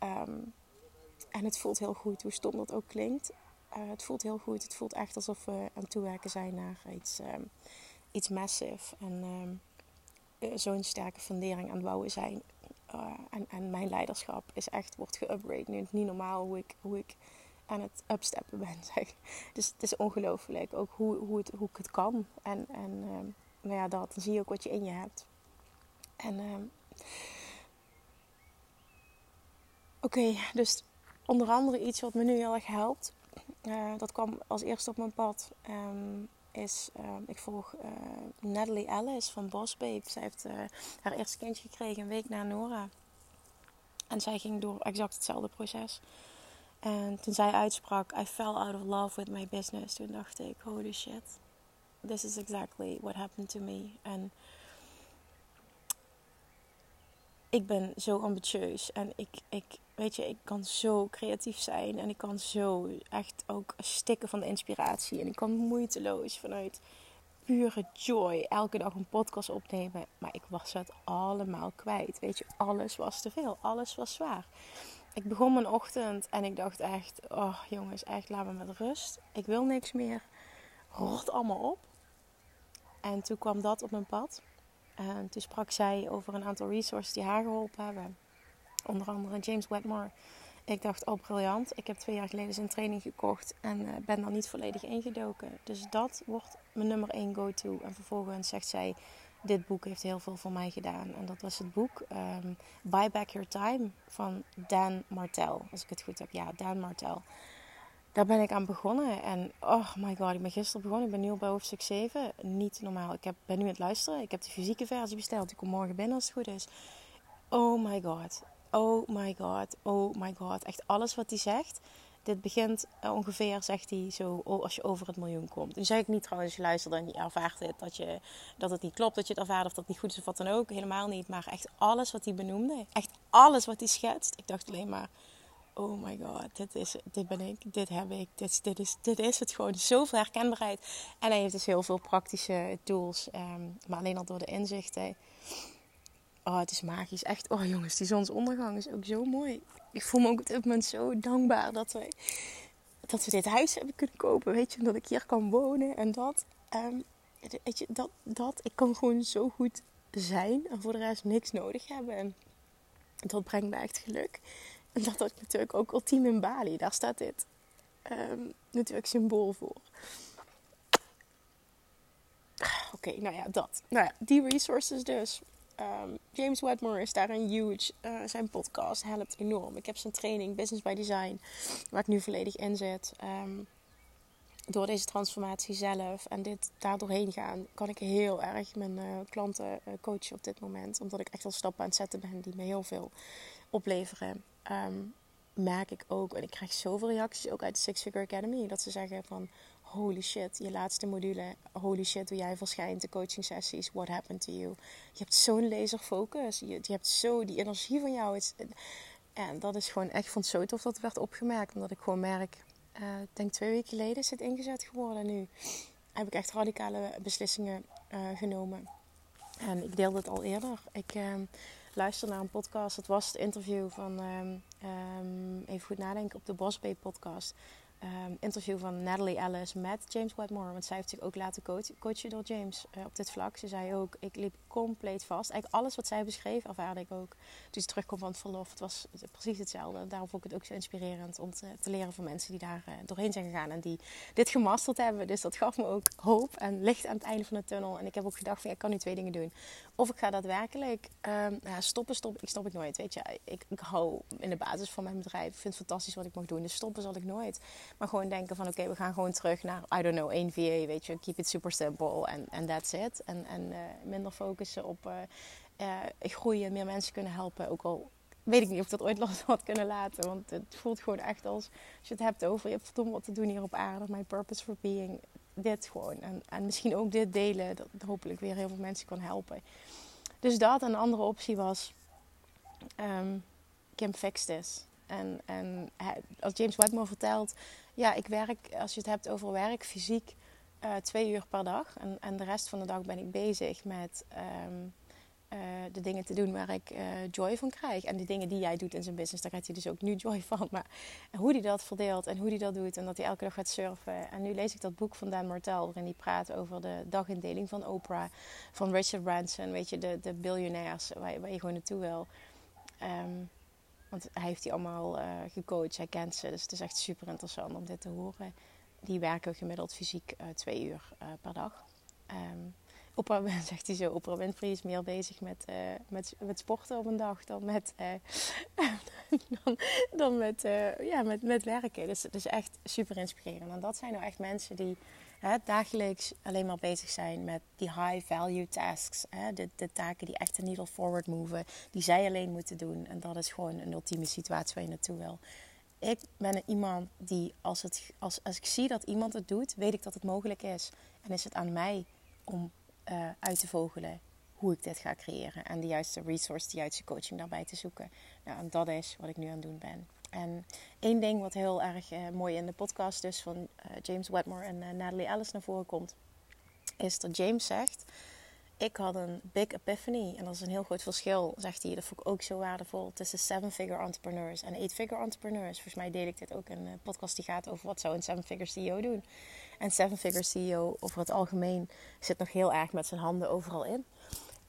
Um, en het voelt heel goed, hoe stom dat ook klinkt. Uh, het voelt heel goed. Het voelt echt alsof we aan het toewerken zijn naar iets, um, iets massive. En um, zo'n sterke fundering aan het bouwen zijn uh, en, en, mijn leiderschap is echt, wordt geupgrade. Nu niet normaal hoe ik, hoe ik aan het upsteppen ben. (laughs) Zeg. Dus het is ongelooflijk. Ook hoe, hoe, het, hoe ik het kan. En, en nou ja, dat, dan zie je ook wat je in je hebt. En um, oké, dus onder andere iets wat me nu heel erg helpt. Uh, dat kwam als eerste op mijn pad. Um, is, uh, ik volg uh, Natalie Ellis van Boss Babe. Zij heeft uh, haar eerste kindje gekregen een week na Nora. En zij ging door exact hetzelfde proces. En toen zij uitsprak, I fell out of love with my business. Toen dacht ik, holy shit. This is exactly what happened to me. En ik ben zo ambitieus. En ik, ik, weet je, ik kan zo creatief zijn. En ik kan zo echt ook stikken van de inspiratie. En ik kan moeiteloos vanuit pure joy elke dag een podcast opnemen. Maar ik was het allemaal kwijt. Weet je, alles was te veel. Alles was zwaar. Ik begon mijn ochtend en ik dacht echt, oh jongens, echt laat me met rust. Ik wil niks meer. Rot allemaal op. En toen kwam dat op mijn pad. En toen sprak zij over een aantal resources die haar geholpen hebben. Onder andere James Wedmore. Ik dacht, oh briljant. Ik heb twee jaar geleden zijn training gekocht en uh, ben daar niet volledig ingedoken. Dus dat wordt mijn nummer 1 go-to. En vervolgens zegt zij, dit boek heeft heel veel voor mij gedaan. En dat was het boek um, Buy Back Your Time van Dan Martel. Als ik het goed heb. Ja, Dan Martel. Daar ben ik aan begonnen. En oh my god, ik ben gisteren begonnen. Ik ben nu al bij hoofdstuk 7. Niet normaal. Ik heb, ben nu aan het luisteren. Ik heb de fysieke versie besteld. Die komt morgen binnen als het goed is. Oh my god. Oh my god. Oh my god. Echt alles wat hij zegt dit begint eh, ongeveer, zegt hij, zo als je over het miljoen komt. Nu zeg ik niet trouwens, je luistert en je ervaart het, dat, je, dat het niet klopt, dat je het ervaart of dat het niet goed is of wat dan ook. Helemaal niet. Maar echt alles wat hij benoemde, echt alles wat hij schetst. Ik dacht alleen maar, oh my god, dit, is, dit ben ik, dit heb ik, dit, dit, is, dit is het gewoon. Zoveel herkenbaarheid. En hij heeft dus heel veel praktische tools, ehm, maar alleen al door de inzichten. Oh, het is magisch. Echt, oh jongens, die zonsondergang is ook zo mooi ik voel me ook op dit moment zo dankbaar dat we, dat we dit huis hebben kunnen kopen. Weet je, dat ik hier kan wonen en dat. Um, weet je, dat, dat. Ik kan gewoon zo goed zijn en voor de rest niks nodig hebben. En dat brengt me echt geluk. En dat had ik natuurlijk ook ultiem in Bali. Daar staat dit um, natuurlijk symbool voor. Oké, nou ja, dat. Nou ja, die resources dus. Um, James Wedmore is daar een huge. Uh, zijn podcast helpt enorm. Ik heb zijn training Business by Design, waar ik nu volledig in zit. Um, door deze transformatie zelf en dit daar doorheen gaan, kan ik heel erg mijn uh, klanten uh, coachen op dit moment. Omdat ik echt al stappen aan het zetten ben die me heel veel opleveren. Um, merk ik ook, en ik krijg zoveel reacties ook uit de Six Figure Academy, dat ze zeggen van holy shit, je laatste module, holy shit, hoe jij verschijnt, de coaching sessies, what happened to you. Je hebt zo'n laserfocus, je, je hebt zo die energie van jou. en dat is gewoon echt, van zo tof dat werd opgemerkt, omdat ik gewoon merk, uh, ik denk twee weken geleden is het ingezet geworden nu. Heb ik echt radicale beslissingen uh, genomen. En ik deelde het al eerder. Ik uh, luister naar een podcast. Het was het interview van, um, um, even goed nadenken, op de Boss Bay podcast um, interview van Natalie Ellis met James Wedmore. Want zij heeft zich ook laten coachen door James uh, op dit vlak. Ze zei ook, ik liep compleet vast. Eigenlijk alles wat zij beschreef, ervaarde ik ook. Toen ze terugkwam van het verlof, het was precies hetzelfde. Daarom vond ik het ook zo inspirerend om te, leren van mensen die daar uh, doorheen zijn gegaan. En die dit gemasterd hebben. Dus dat gaf me ook hoop en licht aan het einde van de tunnel. En ik heb ook gedacht van, ja, ik kan nu twee dingen doen. Of ik ga daadwerkelijk ja, stoppen, stoppen. Ik stop ik nooit, weet je. Ik, ik hou in de basis van mijn bedrijf. Ik vind het fantastisch wat ik mag doen. Dus stoppen zal ik nooit. Maar gewoon denken van oké, we gaan gewoon terug naar, I don't know, één VA, weet je. Keep it super simple en and that's it. En, en uh, minder focussen op uh, uh, groeien, meer mensen kunnen helpen. Ook al weet ik niet of dat ooit (laughs) los had kunnen laten. Want het voelt gewoon echt als, je het hebt over, je hebt verdomme wat te doen hier op aarde. My purpose for being, dit gewoon. En, en misschien ook dit delen, dat hopelijk weer heel veel mensen kan helpen. Dus dat. En een andere optie was, um, Kim Fix This. En, als James Wedmore vertelt, ja, ik werk, als je het hebt over werk, fysiek, uh, twee uur per dag. En, en de rest van de dag ben ik bezig met um, uh, de dingen te doen waar ik uh, joy van krijg. En de dingen die jij doet in zijn business, daar krijgt hij dus ook nu (laughs) joy van. Maar hoe hij dat verdeelt en hoe hij dat doet en dat hij elke dag gaat surfen. En nu lees ik dat boek van Dan Martel, waarin hij praat over de dagindeling van Oprah, van Richard Branson. Weet je, de, de biljonairs waar, waar je gewoon naartoe wil. Um, want hij heeft die allemaal uh, gecoacht, hij kent ze. Dus het is echt super interessant om dit te horen. Die werken gemiddeld fysiek uh, twee uur uh, per dag. Um, Oprah, (laughs) zegt hij zo, Oprah Winfrey is meer bezig met, met, met sporten op een dag dan met, (laughs) dan, dan met, ja, met, met werken. Dus het is echt super inspirerend. En dat zijn nou echt mensen die dagelijks alleen maar bezig zijn met die high value tasks. Hè, de, de taken die echt de needle forward moven, die zij alleen moeten doen. En dat is gewoon een ultieme situatie waar je naartoe wil. Ik ben iemand die, als, het, als, als ik zie dat iemand het doet, weet ik dat het mogelijk is. En is het aan mij om uh, uit te vogelen hoe ik dit ga creëren. En de juiste resource, de juiste coaching daarbij te zoeken. Nou, en dat is wat ik nu aan het doen ben. En één ding wat heel erg uh, mooi in de podcast dus van uh, James Wedmore en uh, Natalie Ellis naar voren komt, is dat James zegt: Ik had een big epiphany. En dat is een heel groot verschil, zegt hij. Dat vond ik ook zo waardevol tussen seven-figure entrepreneurs en eight-figure entrepreneurs. Volgens mij deel ik dit ook in een podcast die gaat over wat zou een seven-figure CEO doen. En seven-figure CEO over het algemeen zit nog heel erg met zijn handen overal in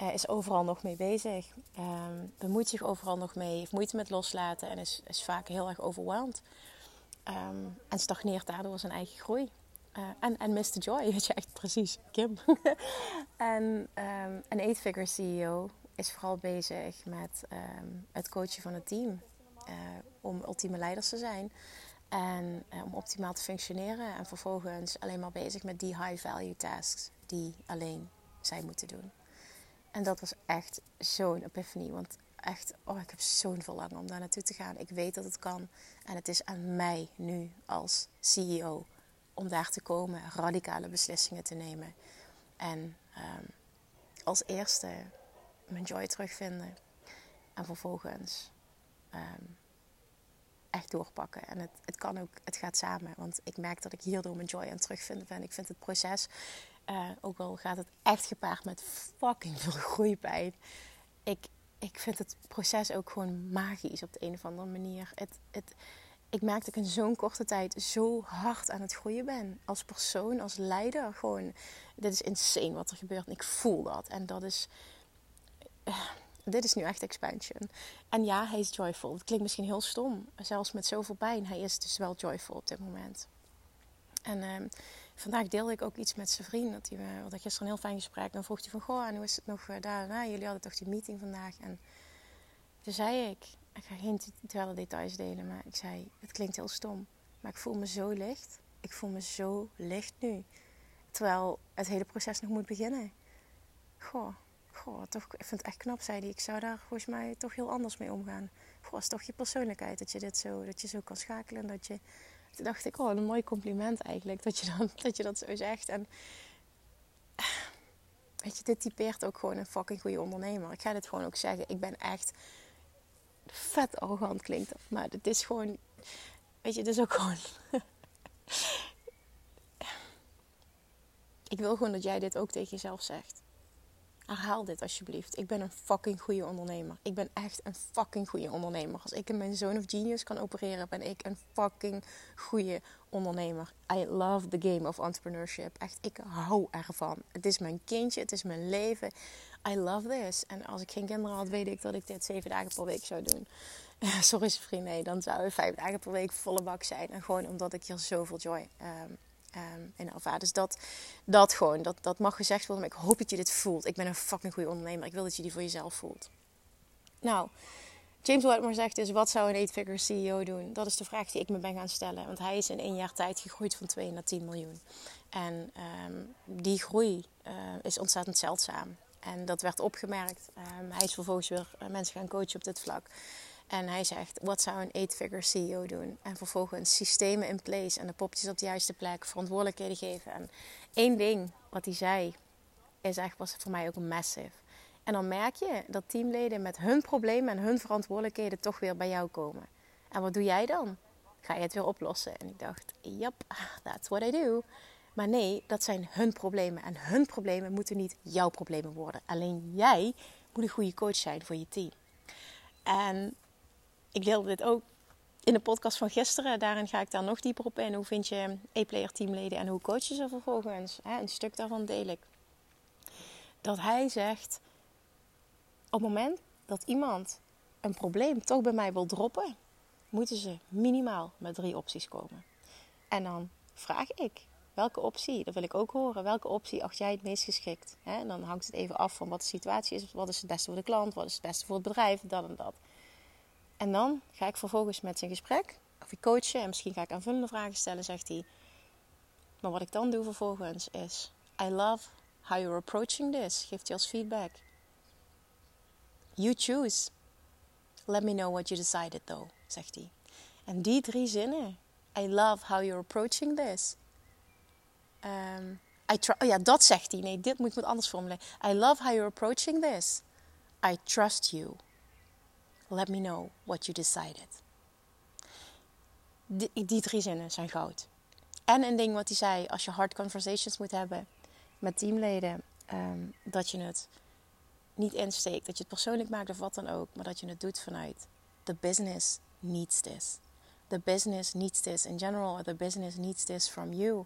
uh, is overal nog mee bezig. Um, bemoeit zich overal nog mee. Heeft moeite met loslaten. En is, is vaak heel erg overweldigd. Um, en stagneert daardoor zijn eigen groei. Uh, en, en Mr. Joy, (laughs) weet je echt precies, Kim. (laughs) en um, een 8-figure CEO is vooral bezig met het coachen van het team. Uh, om ultieme leiders te zijn. En om optimaal te functioneren. En vervolgens alleen maar bezig met die high-value tasks die alleen zij moeten doen. En dat was echt zo'n epiphany. Want echt, oh, ik heb zo'n verlangen om daar naartoe te gaan. Ik weet dat het kan. En het is aan mij nu als CEO om daar te komen, radicale beslissingen te nemen. En um, als eerste mijn joy terugvinden. En vervolgens um, echt doorpakken. En het, het kan ook, het gaat samen. Want ik merk dat ik hierdoor mijn joy aan terugvinden ben. Ik vind het proces, uh, ook al gaat het echt gepaard met fucking veel groeipijn. Ik, ik vind het proces ook gewoon magisch op de een of andere manier. Het, het, ik merk dat ik in zo'n korte tijd zo hard aan het groeien ben. Als persoon, als leider. Gewoon, dit is insane wat er gebeurt. En ik voel dat. En dat is... Uh, dit is nu echt expansion. En ja, hij is joyful. Het klinkt misschien heel stom. Zelfs met zoveel pijn. Hij is dus wel joyful op dit moment. En uh, vandaag deelde ik ook iets met zijn vriend. Dat hij, hadden gisteren een heel fijn gesprek. Dan vroeg hij van, goh, en hoe is het nog uh, daarna? Jullie hadden toch die meeting vandaag? En toen zei ik, ik ga geen te details delen, maar ik zei, het klinkt heel stom. Maar ik voel me zo licht. Ik voel me zo licht nu. Terwijl het hele proces nog moet beginnen. Goh, goh toch, ik vind het echt knap, zei hij. Ik zou daar volgens mij toch heel anders mee omgaan. Goh, is toch je persoonlijkheid dat je dit zo, dat je zo kan schakelen. Dat je, toen dacht ik, oh, een mooi compliment eigenlijk. Dat je, dan, (laughs) dat, je dat zo zegt. En weet je, dit typeert ook gewoon een fucking goede ondernemer. Ik ga dit gewoon ook zeggen. Ik ben echt vet arrogant klinkt dat. Maar het is gewoon, weet je, het is ook gewoon. (laughs) ik wil gewoon dat jij dit ook tegen jezelf zegt. Herhaal dit alsjeblieft. Ik ben een fucking goede ondernemer. Ik ben echt een fucking goede ondernemer. Als ik in mijn zone of genius kan opereren, ben ik een fucking goede ondernemer. I love the game of entrepreneurship. Echt, ik hou ervan. Het is mijn kindje, het is mijn leven. I love this. En als ik geen kinderen had, weet ik dat ik dit zeven dagen per week zou doen. (laughs) Sorry, vriend, nee, dan zou het vijf dagen per week volle bak zijn. En gewoon omdat ik hier zoveel joy um, um, in ervaar. Dus dat, dat gewoon, dat, dat mag gezegd worden. Maar ik hoop dat je dit voelt. Ik ben een fucking goede ondernemer. Ik wil dat je die voor jezelf voelt. Nou, James Whitmore zegt dus, wat zou een 8-figure CEO doen? Dat is de vraag die ik me ben gaan stellen. Want hij is in één jaar tijd gegroeid van 2 naar 10 miljoen. En um, die groei uh, is ontzettend zeldzaam. En dat werd opgemerkt. Um, hij is vervolgens weer uh, mensen gaan coachen op dit vlak. En hij zegt, wat zou een 8-figure CEO doen? En vervolgens systemen in place en de popjes op de juiste plek, verantwoordelijkheden geven. En één ding wat hij zei, is echt, was voor mij ook massive. En dan merk je dat teamleden met hun problemen en hun verantwoordelijkheden toch weer bij jou komen. En wat doe jij dan? Ga je het weer oplossen? En ik dacht, yep, that's what I do. Maar nee, dat zijn hun problemen. En hun problemen moeten niet jouw problemen worden. Alleen jij moet een goede coach zijn voor je team. En ik deelde dit ook in de podcast van gisteren. Daarin ga ik daar nog dieper op in. Hoe vind je e-player teamleden en hoe coach je ze vervolgens? Een stuk daarvan deel ik. Dat hij zegt, op het moment dat iemand een probleem toch bij mij wil droppen, moeten ze minimaal met drie opties komen. En dan vraag ik, welke optie, dat wil ik ook horen, welke optie acht jij het meest geschikt? En dan hangt het even af van wat de situatie is, wat is het beste voor de klant, wat is het beste voor het bedrijf, dat en dat. En dan ga ik vervolgens met zijn gesprek, of ik coachen en misschien ga ik aanvullende vragen stellen, zegt hij. Maar wat ik dan doe vervolgens is, I love how you're approaching this, geeft hij als feedback. You choose. Let me know what you decided though, zegt hij. En die drie zinnen, I love how you're approaching this. Um, I oh ja, dat zegt hij. Nee, dit moet ik anders formuleren. I love how you're approaching this. I trust you. Let me know what you decided. Die, drie zinnen zijn goud. En een ding wat hij zei, als je hard conversations moet hebben met teamleden, um, dat je het niet insteekt, dat je het persoonlijk maakt of wat dan ook, maar dat je het doet vanuit the business needs this. The business needs this in general, the business needs this from you.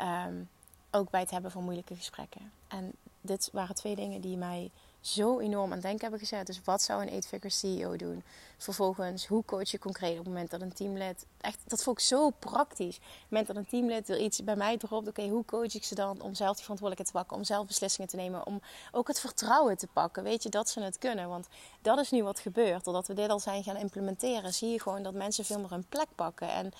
Um, ook bij het hebben van moeilijke gesprekken. En dit waren twee dingen die mij zo enorm aan denken hebben gezet. Dus wat zou een 8-figure CEO doen? Vervolgens, hoe coach je concreet op het moment dat een teamlid... Echt, dat vond ik zo praktisch. Op het moment dat een teamlid er iets bij mij dropt... Oké, hoe coach ik ze dan om zelf die verantwoordelijkheid te pakken? Om zelf beslissingen te nemen? Om ook het vertrouwen te pakken? Weet je, dat ze het kunnen. Want dat is nu wat gebeurt. Doordat we dit al zijn gaan implementeren... zie je gewoon dat mensen veel meer hun plek pakken. En...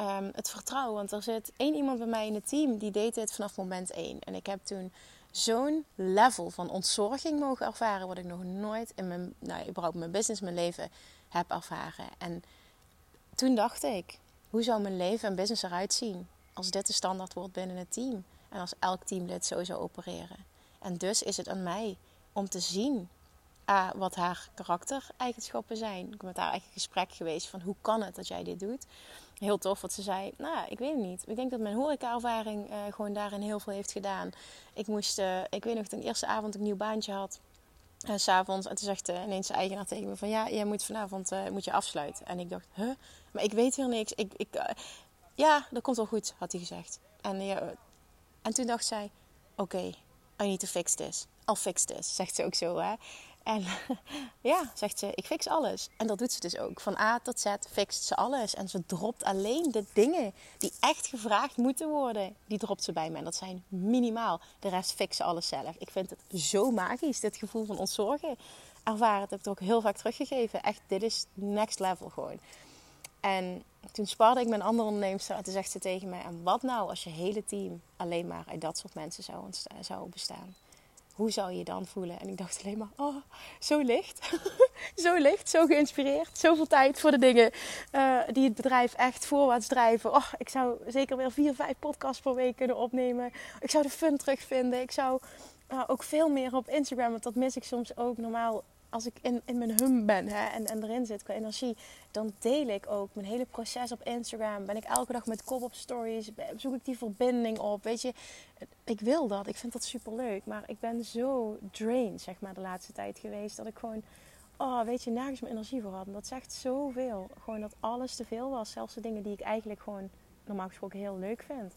Um, het vertrouwen. Want er zit één iemand bij mij in het team die deed dit vanaf moment één. En ik heb toen zo'n level van ontzorging mogen ervaren, wat ik nog nooit in mijn, nou, überhaupt mijn business, mijn leven heb ervaren. En toen dacht ik, hoe zou mijn leven en business eruit zien als dit de standaard wordt binnen het team en als elk teamlid zo zou opereren? En dus is het aan mij om te zien uh, wat haar karaktereigenschappen zijn. Ik ben met haar een gesprek geweest van hoe kan het dat jij dit doet? Heel tof wat ze zei. Nou, ik weet het niet. Ik denk dat mijn horeca-ervaring uh, gewoon daarin heel veel heeft gedaan. Ik moest, uh, ik weet nog, de eerste avond een nieuw baantje had. Uh, eh, s'avonds. En toen zegt uh, ineens de eigenaar tegen me van... Ja, jij moet vanavond moet je afsluiten. En ik dacht, huh? Maar ik weet hier niks. Ik, ik, ja, dat komt wel goed, had hij gezegd. En, en toen dacht zij... Oké, okay, I need to fix this. I'll fix zegt ze ook zo, hè. En (laughs) ja, zegt ze, ik fix alles. En dat doet ze dus ook. Van A tot Z fixt ze alles. En ze dropt alleen de dingen die echt gevraagd moeten worden. Die dropt ze bij me. En dat zijn minimaal. De rest fixt ze alles zelf. Ik vind het zo magisch, dit gevoel van ontzorgen. Ervaren, dat heb ik ook heel vaak teruggegeven. Echt, dit is next level gewoon. En toen sparde ik een andere onderneemster. En toen zegt ze tegen mij, en wat nou als je hele team alleen maar uit dat soort mensen zou, zou bestaan? Hoe zou je je dan voelen? En ik dacht alleen maar, oh, zo licht. (laughs) zo licht, zo geïnspireerd. Zoveel tijd voor de dingen uh, die het bedrijf echt voorwaarts drijven. Oh, ik zou zeker weer vier, vijf podcasts per week kunnen opnemen. Ik zou de fun terugvinden. Ik zou uh, ook veel meer op Instagram, want dat mis ik soms ook. Normaal als ik in, in mijn hum ben hè, en, en erin zit qua energie, dan deel ik ook mijn hele proces op Instagram. Ben ik elke dag met kop op stories, zoek ik die verbinding op. Weet je, ik wil dat, ik vind dat super leuk. Maar ik ben zo drained, zeg maar, de laatste tijd geweest. Dat ik gewoon, oh, weet je, nergens mijn energie voor had. En dat zegt zoveel. Gewoon dat alles te veel was. Zelfs de dingen die ik eigenlijk gewoon normaal gesproken heel leuk vind.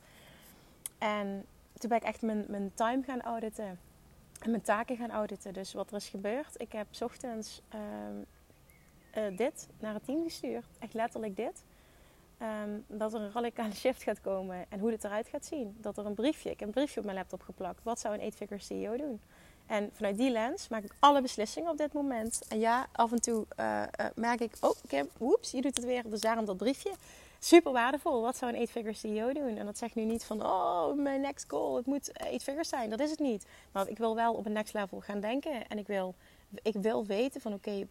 En toen ben ik echt mijn, mijn time gaan auditen en mijn taken gaan auditen. Dus wat er is gebeurd. Ik heb ochtends uh, dit naar het team gestuurd. Echt letterlijk dit. Um, dat er een radicale shift gaat komen en hoe dit eruit gaat zien. Dat er een briefje, ik heb een briefje op mijn laptop geplakt. Wat zou een 8-figure CEO doen? En vanuit die lens maak ik alle beslissingen op dit moment. En ja, af en toe uh, merk ik, oh Kim, woeps, je doet het weer. Dus daarom dat briefje super waardevol. Wat zou een 8-figure CEO doen? En dat zegt nu niet van, oh, mijn next goal, het moet 8 figures zijn. Dat is het niet. Maar ik wil wel op een next level gaan denken. En ik wil, ik wil weten van, oké,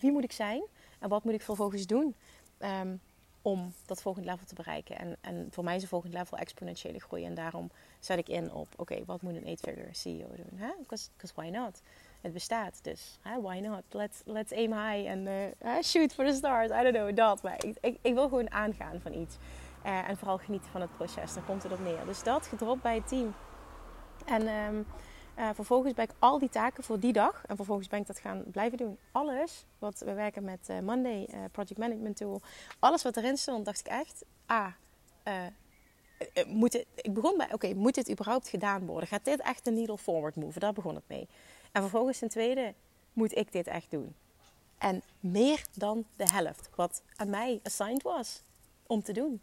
wie moet ik zijn? En wat moet ik vervolgens doen? Um, om dat volgende level te bereiken. En, en voor mij is een volgende level exponentiële groei. En daarom zet ik in op, oké, wat moet een 8-figure CEO doen? Because why not? Het bestaat. Dus why not? Let's, let's aim high en uh, shoot for the stars. I don't know, dat. Maar ik, ik, wil gewoon aangaan van iets. Uh, en vooral genieten van het proces. Daar komt het op neer. Dus dat gedropt bij het team. En um, uh, vervolgens ben ik al die taken voor die dag. En vervolgens ben ik dat gaan blijven doen. Alles wat we werken met Monday, Project Management Tool. Alles wat erin stond, dacht ik echt. Ah, moet het, ik begon bij, oké, moet dit überhaupt gedaan worden? Gaat dit echt de needle forward move? Daar begon het mee. En vervolgens ten tweede moet ik dit echt doen. En meer dan de helft wat aan mij assigned was om te doen,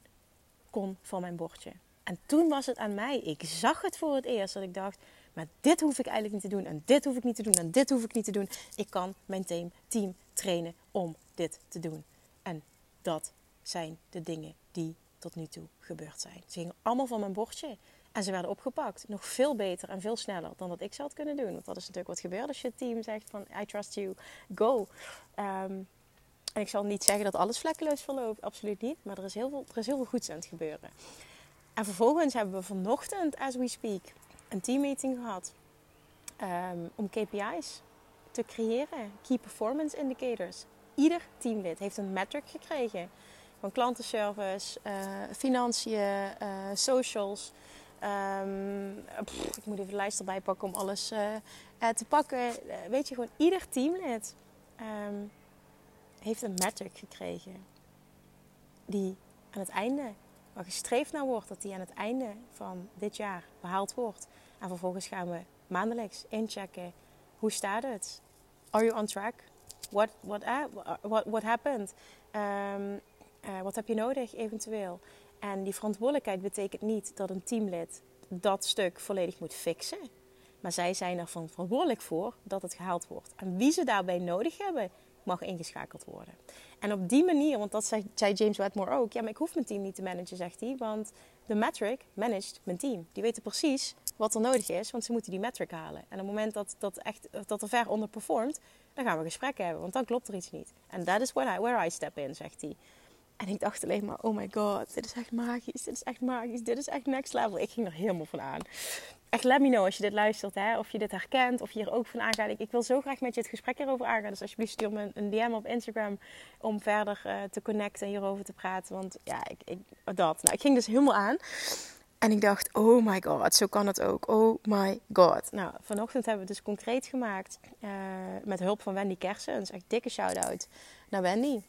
kon van mijn bordje. En toen was het aan mij. Ik zag het voor het eerst dat ik dacht, maar dit hoef ik eigenlijk niet te doen en dit hoef ik niet te doen en dit hoef ik niet te doen. Ik kan mijn team, team trainen om dit te doen. En dat zijn de dingen die tot nu toe gebeurd zijn. Ze gingen allemaal van mijn bordje. En ze werden opgepakt. Nog veel beter en veel sneller dan dat ik zou kunnen doen. Want dat is natuurlijk wat gebeurt als je team zegt van I trust you, go. Um, en ik zal niet zeggen dat alles vlekkeloos verloopt, absoluut niet. Maar er is heel veel, er is heel veel goeds aan het gebeuren. En vervolgens hebben we vanochtend, as we speak, een teammeeting gehad. Um, om KPI's te creëren. Key Performance Indicators. Ieder teamlid heeft een metric gekregen. Van klantenservice, uh, financiën, uh, socials. Um, ik moet even de lijst erbij pakken om alles uh, te pakken. Uh, weet je, gewoon ieder teamlid um, heeft een metric gekregen. Die aan het einde, waar gestreefd naar wordt, dat die aan het einde van dit jaar behaald wordt. En vervolgens gaan we maandelijks inchecken hoe staat het? Are you on track? What, what, what, what happened? Uh, wat heb je nodig eventueel? En die verantwoordelijkheid betekent niet dat een teamlid dat stuk volledig moet fixen. Maar zij zijn er verantwoordelijk voor dat het gehaald wordt. En wie ze daarbij nodig hebben, mag ingeschakeld worden. En op die manier, want dat zei James Wedmore ook. Ja, maar ik hoef mijn team niet te managen, zegt hij. Want de metric managt mijn team. Die weten precies wat er nodig is, want ze moeten die metric halen. En op het moment dat, dat, echt, dat er ver onderperformt, dan gaan we gesprekken hebben. Want dan klopt er iets niet. En that is where I, where I step in, zegt hij. En ik dacht alleen maar, oh my god, dit is echt magisch, dit is echt magisch, dit is echt next level. Ik ging er helemaal van aan. Echt, let me know als je dit luistert, hè, of je dit herkent, of je er ook van aangaat. Ik, wil zo graag met je het gesprek hierover aangaan. Dus alsjeblieft stuur me een DM op Instagram om verder uh, te connecten en hierover te praten. Want ja, ik, ik, dat. Nou, ik ging dus helemaal aan. En ik dacht, oh my god, zo kan het ook. Oh my god. Nou, vanochtend hebben we het dus concreet gemaakt uh, met hulp van Wendy Kersen. Dus echt dikke shout-out naar Wendy.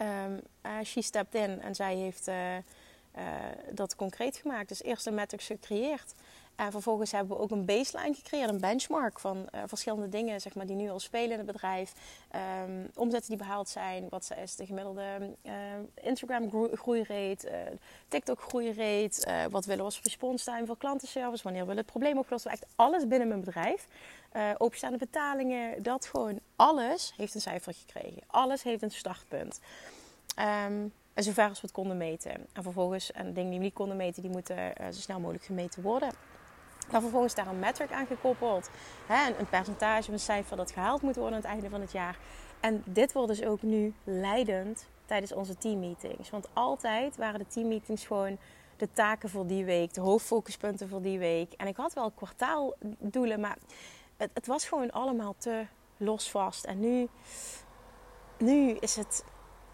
Um, uh, she stepped in en zij heeft uh, uh, dat concreet gemaakt. Dus eerst de metrics gecreëerd. En vervolgens hebben we ook een baseline gecreëerd, een benchmark van verschillende dingen zeg maar, die nu al spelen in het bedrijf. Um, omzetten die behaald zijn, wat is de gemiddelde Instagram groeirate, TikTok groeirate, wat willen we als response time voor klantenservice, wanneer willen we het probleem opgelost worden. Echt alles binnen mijn bedrijf. Uh, openstaande betalingen, dat gewoon alles heeft een cijfer gekregen. Alles heeft een startpunt. Um, en zover als we het konden meten. En vervolgens, en dingen die we niet konden meten, die moeten uh, zo snel mogelijk gemeten worden. Dan vervolgens daar een metric aan gekoppeld. Hè, een, percentage, een cijfer dat gehaald moet worden aan het einde van het jaar. En dit wordt dus ook nu leidend tijdens onze teammeetings. Want altijd waren de teammeetings gewoon de taken voor die week, de hoofdfocuspunten voor die week. En ik had wel kwartaaldoelen, maar het, het, was gewoon allemaal te losvast. En nu, nu is het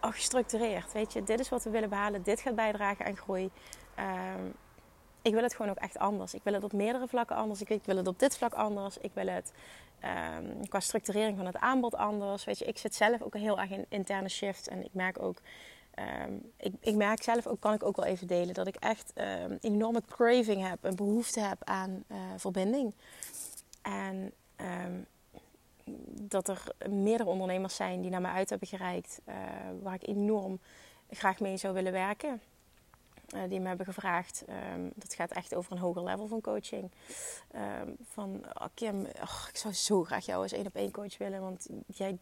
oh, gestructureerd. Weet je, dit is wat we willen behalen. Dit gaat bijdragen aan groei. Um, ik wil het gewoon ook echt anders. Ik wil het op meerdere vlakken anders. Ik, wil het op dit vlak anders. Ik wil het um, qua structurering van het aanbod anders. Weet je, ik zit zelf ook heel erg in interne shift. En ik merk ook Um, ik, ik, merk zelf ook, kan ik ook wel even delen, dat ik echt een enorme craving heb, een behoefte heb aan uh, verbinding. En dat er meerdere ondernemers zijn die naar mij uit hebben gereikt, uh, waar ik enorm graag mee zou willen werken. Uh, die me hebben gevraagd. Um, dat gaat echt over een hoger level van coaching. Um, van oh Kim, oh, ik zou zo graag jou als één op één coach willen. Want jij,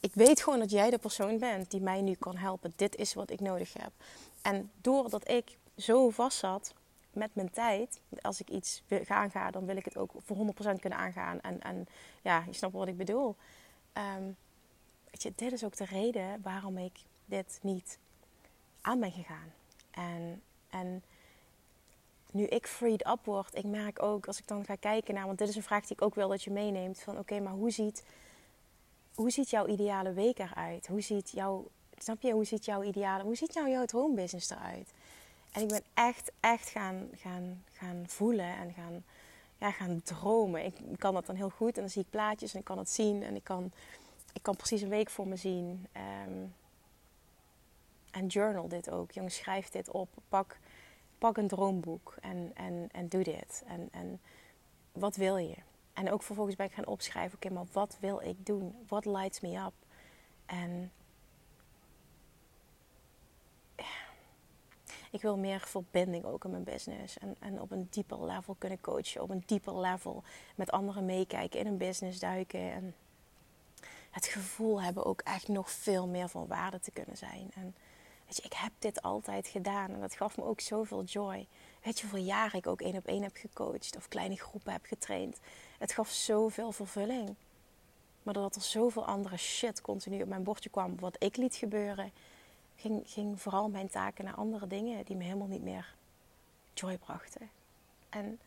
ik weet gewoon dat jij de persoon bent die mij nu kan helpen. Dit is wat ik nodig heb. En doordat ik zo vast zat met mijn tijd, als ik iets ga aangaan, dan wil ik het ook voor 100% kunnen aangaan. En, en ja, je snapt wat ik bedoel. Um, dit is ook de reden waarom ik dit niet aan ben gegaan. En, en nu ik freed up word, ik merk ook als ik dan ga kijken naar, want dit is een vraag die ik ook wil dat je meeneemt: van oké, maar hoe ziet, hoe ziet jouw ideale week eruit? Hoe ziet jouw, snap je, hoe ziet jouw ideale, hoe ziet nou jouw droombusiness eruit? En ik ben echt, echt gaan, gaan, gaan voelen en gaan, ja, gaan dromen. Ik kan dat dan heel goed en dan zie ik plaatjes en ik kan het zien en ik kan, ik kan precies een week voor me zien. Um, en journal dit ook. Jongens, schrijf dit op. Pak, pak een droomboek en, en, en doe dit. En, en wat wil je? En ook vervolgens ben ik gaan opschrijven, oké, maar wat wil ik doen? What lights me up? En ik wil meer verbinding ook in mijn business. En, en op een dieper level kunnen coachen. Op een dieper level met anderen meekijken, in een business duiken. En het gevoel hebben ook echt nog veel meer van waarde te kunnen zijn. En weet je, ik heb dit altijd gedaan. En dat gaf me ook zoveel joy. Weet je hoeveel jaren ik ook één op één heb gecoacht. Of kleine groepen heb getraind. Het gaf zoveel vervulling. Maar doordat er zoveel andere shit continu op mijn bordje kwam. Wat ik liet gebeuren ging, ging vooral mijn taken naar andere dingen die me helemaal niet meer joy brachten. En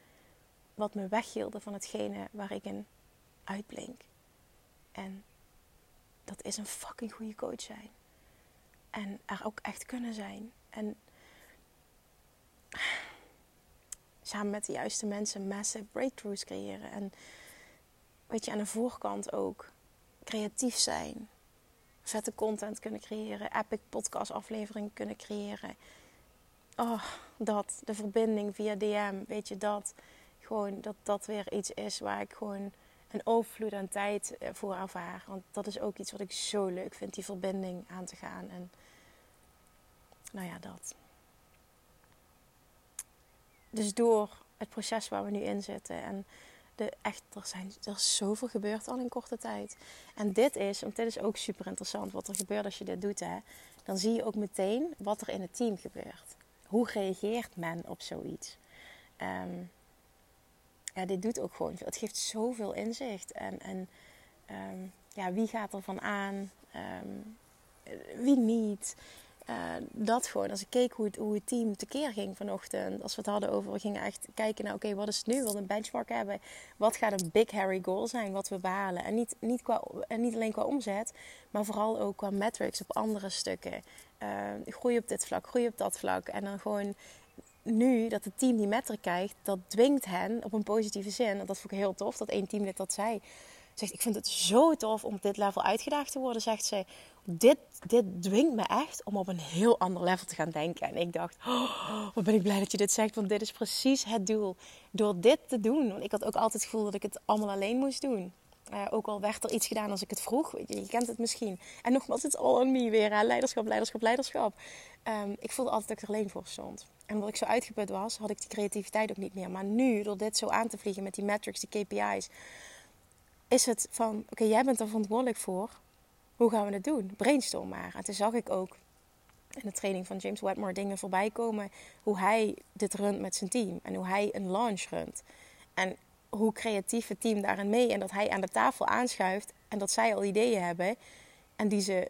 wat me weghielden van hetgene waar ik in uitblink. En dat is een fucking goede coach zijn. En er ook echt kunnen zijn. En samen met de juiste mensen massive breakthroughs creëren. En weet je, aan de voorkant ook creatief zijn vette content kunnen creëren, epic podcast afleveringen kunnen creëren. Oh, dat, de verbinding via DM, weet je dat. Gewoon dat dat weer iets is waar ik gewoon een overvloed aan tijd eh, voor ervaar. Want dat is ook iets wat ik zo leuk vind, die verbinding aan te gaan. En nou ja, dat. Dus door het proces waar we nu in zitten en de, echt, er, zijn, er is zoveel gebeurd al in korte tijd. En dit is, want dit is ook super interessant wat er gebeurt als je dit doet. Hè, dan zie je ook meteen wat er in het team gebeurt. Hoe reageert men op zoiets? Um, ja, dit doet ook gewoon veel. Het geeft zoveel inzicht. En, en um, ja, wie gaat er van aan? Um, wie niet? Uh, dat gewoon. Als ik keek hoe het, hoe het team tekeer ging vanochtend. Als we het hadden over, we gingen echt kijken naar, oké, wat is het nu? We wilden een benchmark hebben. Wat gaat een big hairy goal zijn, wat we behalen? En niet, niet, qua, en niet alleen qua omzet, maar vooral ook qua metrics op andere stukken. Uh, groei op dit vlak, groei op dat vlak. En dan gewoon nu dat het team die metric krijgt, dat dwingt hen op een positieve zin. Dat vond ik heel tof dat één teamlid dat zei. Zegt, ik vind het zo tof om op dit level uitgedaagd te worden, zegt ze. Dit, dit dwingt me echt om op een heel ander level te gaan denken. En ik dacht, oh, wat ben ik blij dat je dit zegt, want dit is precies het doel. Door dit te doen, want ik had ook altijd het gevoel dat ik het allemaal alleen moest doen. Uh, ook al werd er iets gedaan als ik het vroeg. Je, je kent het misschien. En nogmaals, het all on me weer. Hè? Leiderschap, leiderschap, leiderschap. Um, ik voelde altijd dat ik er alleen voor stond. En omdat ik zo uitgeput was, had ik die creativiteit ook niet meer. Maar nu, door dit zo aan te vliegen met die metrics, die KPI's, is het van: oké, jij bent er verantwoordelijk voor. Hoe gaan we het doen? Brainstorm maar. En toen zag ik ook in de training van James Wedmore dingen voorbij komen. Hoe hij dit runt met zijn team. En hoe hij een launch runt. En hoe creatief het team daarin mee. En dat hij aan de tafel aanschuift. En dat zij al ideeën hebben. En die ze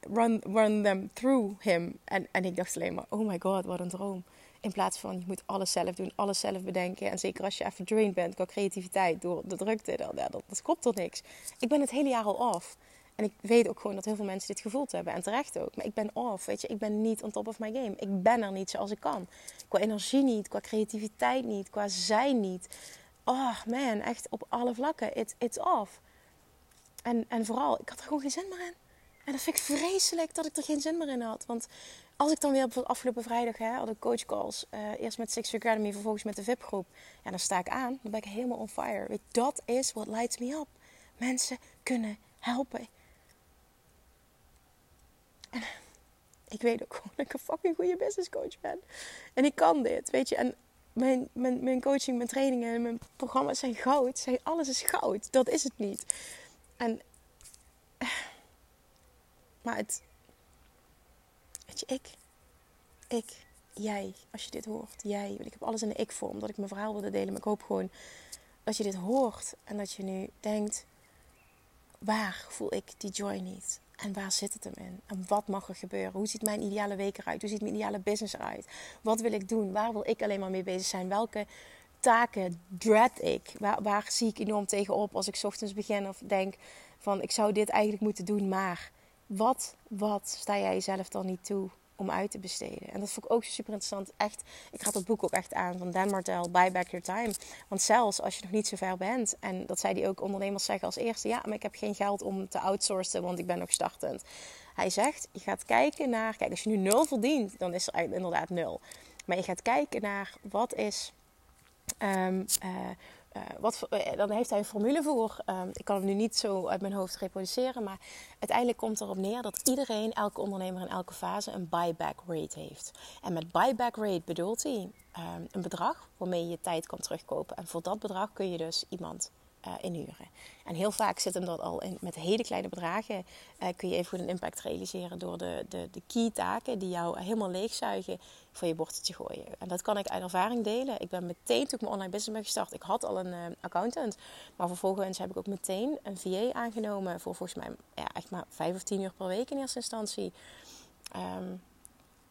run, run them through him. En, ik dacht alleen maar, oh my god, wat een droom. In plaats van, je moet alles zelf doen, alles zelf bedenken. En zeker als je even drained bent qua creativiteit door de drukte, dat, komt tot niks. Ik ben het hele jaar al off. En ik weet ook gewoon dat heel veel mensen dit gevoeld hebben. En terecht ook. Maar ik ben off, weet je. Ik ben niet on top of my game. Ik ben er niet zoals ik kan. Qua energie niet, qua creativiteit niet, qua zijn niet. Oh man, echt op alle vlakken. It, it's off. En, en vooral, ik had er gewoon geen zin meer in. En dat vind ik vreselijk dat ik er geen zin meer in had. Want als ik dan weer bijvoorbeeld afgelopen vrijdag hè, had ik coachcalls. Uh, eerst met Six Academy, vervolgens met de VIP-groep. Ja, dan sta ik aan. Dan ben ik helemaal on fire. Weet, dat is wat lights me up. Mensen kunnen helpen. En ik weet ook gewoon dat ik een fucking goede business coach ben. En ik kan dit, weet je. En mijn, mijn, mijn coaching, mijn trainingen, mijn programma's zijn goud. Zijn, alles is goud. Dat is het niet. En maar het. Weet je, ik. Ik. Jij. Als je dit hoort. Jij. Ik heb alles in de ik-vorm. Omdat ik mijn verhaal wilde delen. Maar ik hoop gewoon dat je dit hoort. En dat je nu denkt. Waar voel ik die joy niet? En waar zit het hem in? En wat mag er gebeuren? Hoe ziet mijn ideale week eruit? Hoe ziet mijn ideale business eruit? Wat wil ik doen? Waar wil ik alleen maar mee bezig zijn? Welke taken dread ik? Waar, waar zie ik enorm tegenop als ik ochtends begin of denk van ik zou dit eigenlijk moeten doen, maar wat, wat sta jij jezelf dan niet toe om uit te besteden? En dat vond ik ook super interessant. Echt, ik raad dat boek ook echt aan van Dan Martel, Buy Back Your Time. Want zelfs als je nog niet zo ver bent, en dat zei hij ook, ondernemers zeggen als eerste, ja, maar ik heb geen geld om te outsourcen, want ik ben nog startend. Hij zegt, je gaat kijken naar, kijk, als je nu nul verdient, dan is er inderdaad nul. Maar je gaat kijken naar wat is... Um, uh, wat, uh, dan heeft hij een formule voor. Uh, ik kan hem nu niet zo uit mijn hoofd reproduceren. Maar uiteindelijk komt erop neer dat iedereen, elke ondernemer in elke fase, een buyback rate heeft. En met buyback rate bedoelt hij ehm, een bedrag waarmee je je tijd kan terugkopen. En voor dat bedrag kun je dus iemand uh, inhuren. En heel vaak zit hem dat al in, met hele kleine bedragen. Uh, kun je even goed een impact realiseren door de, de, de key taken die jou helemaal leegzuigen van je bord te gooien. En dat kan ik uit ervaring delen. Ik ben meteen toen ik mijn online business ben gestart. Ik had al een uh, accountant. Maar vervolgens heb ik ook meteen een VA aangenomen. Voor volgens mij ja, echt maar vijf of tien uur per week in eerste instantie. Um,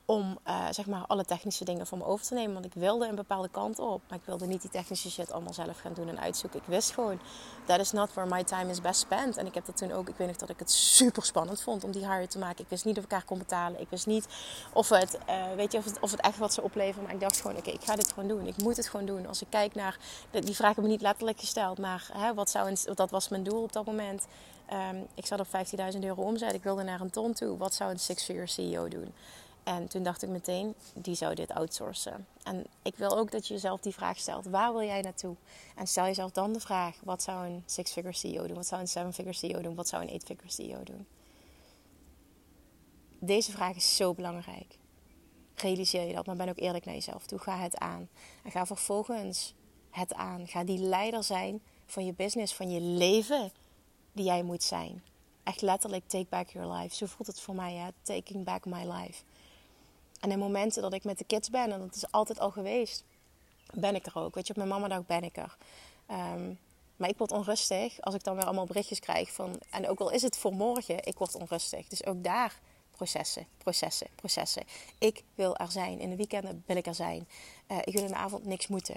om uh, zeg maar alle technische dingen voor me over te nemen. Want ik wilde een bepaalde kant op. Maar ik wilde niet die technische shit allemaal zelf gaan doen en uitzoeken. Ik wist gewoon, that is not where my time is best spent. En ik heb dat toen ook, ik weet nog dat ik het super spannend vond om die hire te maken. Ik wist niet of ik haar kon betalen. Ik wist niet of het, uh, weet je, of het, of het echt wat zou opleveren. Maar ik dacht gewoon, oké, ik ga dit gewoon doen. Ik moet het gewoon doen. Als ik kijk naar, die vraag heb ik niet letterlijk gesteld. Maar hè, wat zou een, dat was mijn doel op dat moment. Um, ik zat op 15.000 euro omzet. Ik wilde naar een ton toe. Wat zou een six-figure CEO doen? En toen dacht ik meteen, die zou dit outsourcen. En ik wil ook dat je jezelf die vraag stelt. Waar wil jij naartoe? En stel jezelf dan de vraag, wat zou een six-figure CEO doen? Wat zou een seven-figure CEO doen? Wat zou een eight-figure CEO doen? Deze vraag is zo belangrijk. Realiseer je dat, maar ben ook eerlijk naar jezelf toe. Ga het aan. En ga vervolgens het aan. Ga die leider zijn van je business, van je leven die jij moet zijn. Echt letterlijk take back your life. Zo voelt het voor mij, hè? taking back my life. En in momenten dat ik met de kids ben, en dat is altijd al geweest, ben ik er ook. Weet je, op mijn mamadag ben ik er. Ehm, maar ik word onrustig als ik dan weer allemaal berichtjes krijg van... En ook al is het voor morgen, ik word onrustig. Dus ook daar processen, processen, processen. Ik wil er zijn. In de weekenden wil ik er zijn. Uh, ik wil in de avond niks moeten.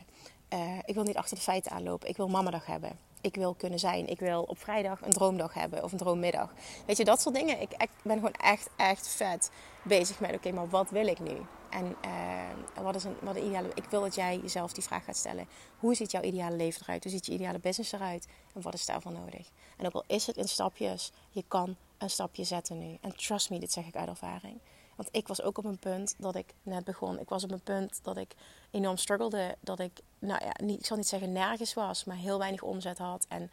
Uh, ik wil niet achter de feiten aanlopen. Ik wil mamadag hebben ik wil kunnen zijn. Ik wil op vrijdag een droomdag hebben of een droommiddag. Weet je, dat soort dingen. Ik, ik ben gewoon echt, echt vet bezig met: oké, maar wat wil ik nu? En uh, wat is een, wat een ideale. Ik wil dat jij jezelf die vraag gaat stellen: hoe ziet jouw ideale leven eruit? Hoe ziet je ideale business eruit? En wat is daarvoor nodig? En ook al is het in stapjes, je kan een stapje zetten nu. En trust me, dit zeg ik uit ervaring. Want ik was ook op een punt dat ik net begon. Ik was op een punt dat ik enorm struggelde. Dat ik, nou ja, niet, ik zal niet zeggen nergens was, maar heel weinig omzet had. En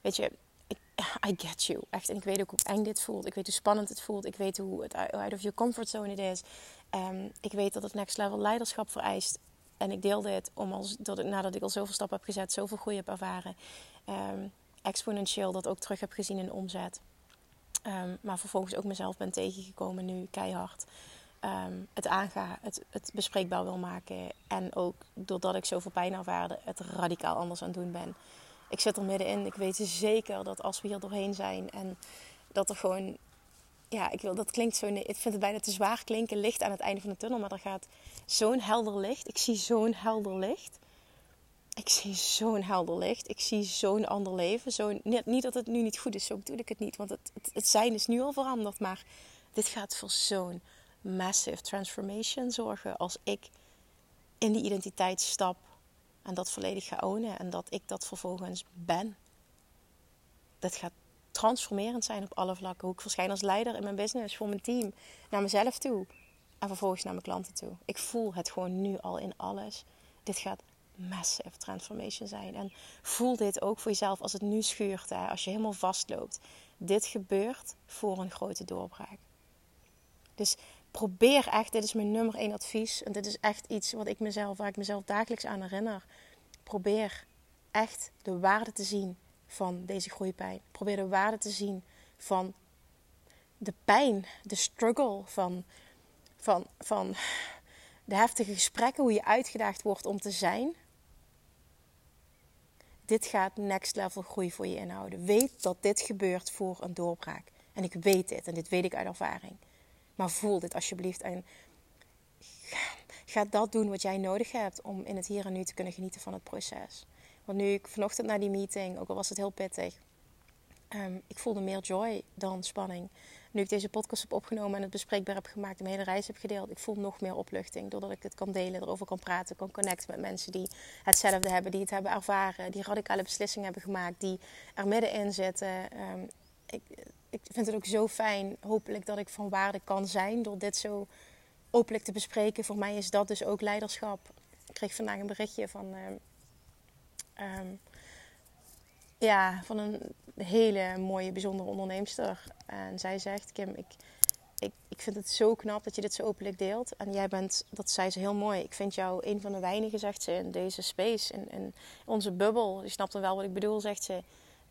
weet je, (laughs) I get you. Echt. En ik weet ook hoe eng dit voelt. Ik weet hoe spannend het voelt. Ik weet hoe het out of your comfort zone het is. Um, ik weet dat het next level leiderschap vereist. En ik deel dit om als, dat nadat ik al zoveel stappen heb gezet, zoveel groei heb ervaren. Um, exponentieel dat ook terug heb gezien in omzet. Um, maar vervolgens ook mezelf ben tegengekomen nu keihard. Um, het aanga, het, het bespreekbaar wil maken. En ook doordat ik zoveel pijn ervaarde, het radicaal anders aan het doen ben. Ik zit er middenin. Ik weet zeker dat als we hier doorheen zijn en dat er gewoon. Ja, ik wil, dat klinkt zo. Ik vind het bijna te zwaar klinken, licht aan het einde van de tunnel. Maar er gaat zo'n helder licht. Ik zie zo'n helder licht ik zie zo'n helder licht. Ik zie zo'n ander leven. Zo, niet, niet, dat het nu niet goed is, zo bedoel ik het niet. Want het, het, zijn is nu al veranderd. Maar dit gaat voor zo'n massive transformation zorgen. Als ik in die identiteit stap en dat volledig ga ownen. En dat ik dat vervolgens ben. Dat gaat transformerend zijn op alle vlakken. Hoe ik verschijn als leider in mijn business, voor mijn team, naar mezelf toe. En vervolgens naar mijn klanten toe. Ik voel het gewoon nu al in alles. Dit gaat massive transformation zijn. En voel dit ook voor jezelf als het nu schuurt, hè, als je helemaal vastloopt. Dit gebeurt voor een grote doorbraak. Dus probeer echt, dit is mijn nummer één advies. En dit is echt iets wat ik mezelf, waar ik mezelf dagelijks aan herinner. Probeer echt de waarde te zien van deze groeipijn. Probeer de waarde te zien van de pijn, de struggle, van, van, van de heftige gesprekken, hoe je uitgedaagd wordt om te zijn dit gaat next level groei voor je inhouden. Weet dat dit gebeurt voor een doorbraak. En ik weet dit en dit weet ik uit ervaring. Maar voel dit alsjeblieft en ga dat doen wat jij nodig hebt om in het hier en nu te kunnen genieten van het proces. Want nu ik vanochtend naar die meeting, ook al was het heel pittig, um, ik voelde meer joy dan spanning nu ik deze podcast heb opgenomen en het bespreekbaar heb gemaakt en mijn hele reis heb gedeeld, ik voel nog meer opluchting. Doordat ik het kan delen, erover kan praten, kan connecten met mensen die hetzelfde hebben, die het hebben ervaren, die radicale beslissingen hebben gemaakt, die er middenin zitten. Ehm, ik, ik vind het ook zo fijn, hopelijk, dat ik van waarde kan zijn door dit zo openlijk te bespreken. Voor mij is dat dus ook leiderschap. Ik kreeg vandaag een berichtje van. Um, ja, van een hele mooie, bijzondere onderneemster. En zij zegt: Kim, ik, ik, ik vind het zo knap dat je dit zo openlijk deelt. En jij bent, dat zei ze heel mooi. Ik vind jou een van de weinigen, zegt ze, in deze space, in, in onze bubbel. Je snapt dan wel wat ik bedoel, zegt ze.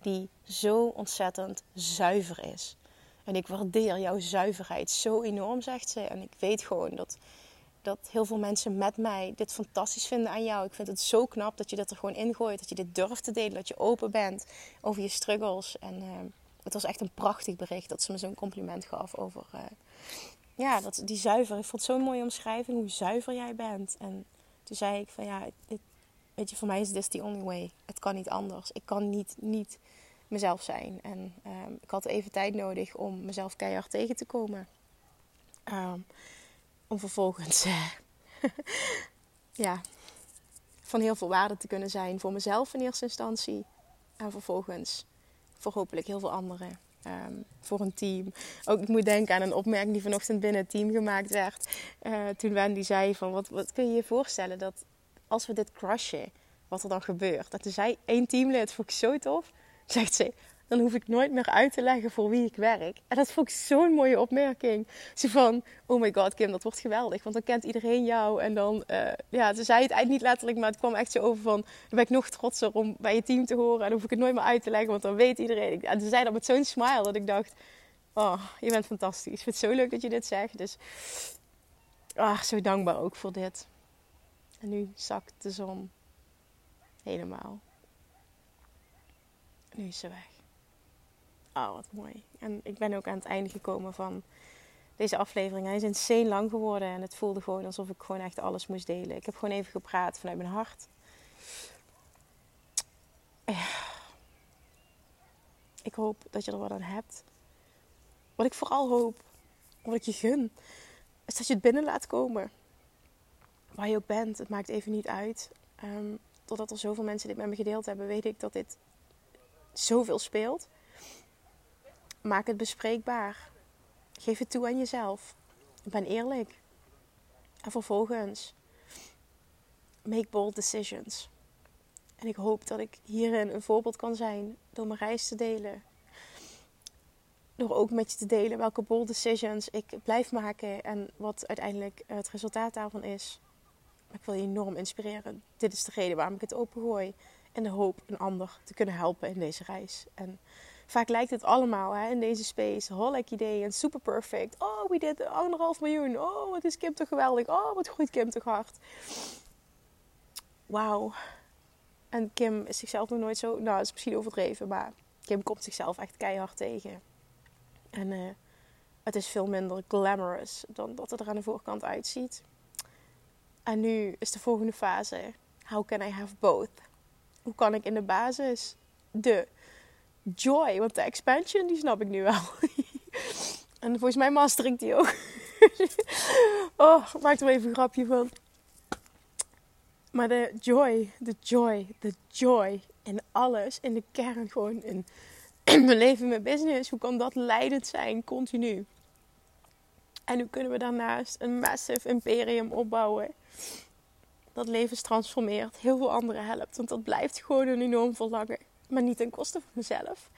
Die zo ontzettend zuiver is. En ik waardeer jouw zuiverheid zo enorm, zegt ze. En ik weet gewoon dat dat heel veel mensen met mij dit fantastisch vinden aan jou. Ik vind het zo knap dat je dit er gewoon ingooit. Dat je dit durft te delen. Dat je open bent over je struggles. En uh, het was echt een prachtig bericht dat ze me zo'n compliment gaf over... Uh, ja, dat, die zuiver. Ik vond het zo'n mooie omschrijving hoe zuiver jij bent. En toen zei ik van ja, weet je, voor mij is this the only way. Het kan niet anders. Ik kan niet, niet mezelf zijn. En uh, ik had even tijd nodig om mezelf keihard tegen te komen. Um, om vervolgens uh, (laughs) ja, van heel veel waarde te kunnen zijn voor mezelf in eerste instantie. En vervolgens voor hopelijk heel veel anderen. ehm, voor een team. Ook ik moet denken aan een opmerking die vanochtend binnen het team gemaakt werd. Uh, toen Wendy zei van, wat, wat kun je je voorstellen dat als we dit crushen, wat er dan gebeurt? Dat er zei één teamlid, vond ik zo tof, zegt ze, dan hoef ik nooit meer uit te leggen voor wie ik werk. En dat vond ik zo'n mooie opmerking. Ze van, oh my god Kim, dat wordt geweldig. Want dan kent iedereen jou. En dan, uh, ja, ze zei het eigenlijk niet letterlijk, maar het kwam echt zo over van... Ben ik nog trotser om bij je team te horen. En dan hoef ik het nooit meer uit te leggen, want dan weet iedereen. En ze zei dat met zo'n smile dat ik dacht, oh, je bent fantastisch. Ik vind het zo leuk dat je dit zegt. Dus, ah, zo dankbaar ook voor dit. En nu zakt de zon helemaal. Nu is ze weg. Oh, wat mooi. En ik ben ook aan het einde gekomen van deze aflevering. Hij is insane lang geworden en het voelde gewoon alsof ik gewoon echt alles moest delen. Ik heb gewoon even gepraat vanuit mijn hart. Ik hoop dat je er wat aan hebt. Wat ik vooral hoop, wat ik je gun, is dat je het binnen laat komen. Waar je ook bent, het maakt even niet uit. Um, totdat er zoveel mensen dit met me gedeeld hebben, weet ik dat dit zoveel speelt. Maak het bespreekbaar. Geef het toe aan jezelf. Ben eerlijk. En vervolgens, make bold decisions. En ik hoop dat ik hierin een voorbeeld kan zijn door mijn reis te delen. Door ook met je te delen welke bold decisions ik blijf maken en wat uiteindelijk het resultaat daarvan is. ik wil je enorm inspireren. Dit is de reden waarom ik het opengooi. En de hoop een ander te kunnen helpen in deze reis. En Vaak lijkt het allemaal hè, in deze space. Hollek idee en super perfect. Oh, we did anderhalf miljoen. Oh, wat is Kim toch geweldig. Oh, wat groeit Kim toch hard. Wauw. En Kim is zichzelf nog nooit zo... Nou, dat is misschien overdreven. Maar Kim komt zichzelf echt keihard tegen. En uh, het is veel minder glamorous dan dat het er aan de voorkant uitziet. En nu is de volgende fase. How can I have both? Hoe kan ik in de basis de joy. Want de expansion, die snap ik nu wel. (laughs) en volgens mij master ik die ook. (laughs) oh, maak er even een grapje van. Maar de joy, de joy, de joy in alles, in de kern gewoon in, (clears throat) in mijn leven, mijn business. Hoe kan dat leidend zijn, continu? En hoe kunnen we daarnaast een massive imperium opbouwen? Dat levens transformeert, heel veel anderen helpt. Want dat blijft gewoon een enorm verlangen maar niet ten koste van mezelf.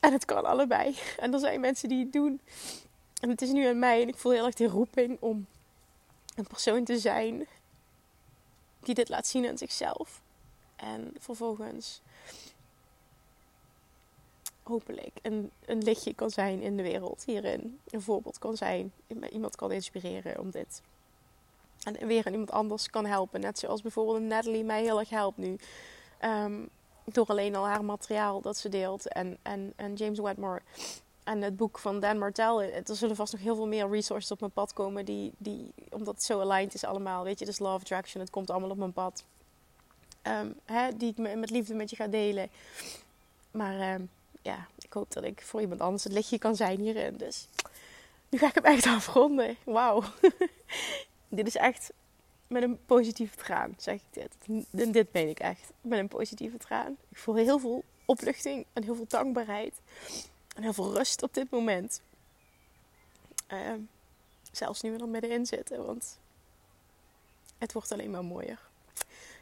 En het kan allebei. En er zijn mensen die het doen. En het is nu aan mij en ik voel heel erg de roeping om een persoon te zijn die dit laat zien aan zichzelf. En vervolgens hopelijk een, een lichtje kan zijn in de wereld hierin. Een voorbeeld kan zijn. Iemand kan inspireren om dit. En weer iemand anders kan helpen. Net zoals bijvoorbeeld Natalie mij heel erg helpt nu. Um, door alleen al haar materiaal dat ze deelt. En, en, en James Wedmore. En het boek van Dan Martell. Er zullen vast nog heel veel meer resources op mijn pad komen. Die, die, omdat het zo aligned is allemaal. Weet je, dus Love Attraction. Het komt allemaal op mijn pad. Um, hè, die ik met liefde met je ga delen. Maar um, ja, ik hoop dat ik voor iemand anders het lichtje kan zijn hierin. Dus nu ga ik hem echt (laughs) afronden. Wauw. (laughs) Dit is echt met een positieve traan, zeg ik dit. En dit meen ik echt. Met een positieve traan. Ik voel heel veel opluchting en heel veel dankbaarheid. En heel veel rust op dit moment. Uh, zelfs nu we er middenin zitten, want het wordt alleen maar mooier.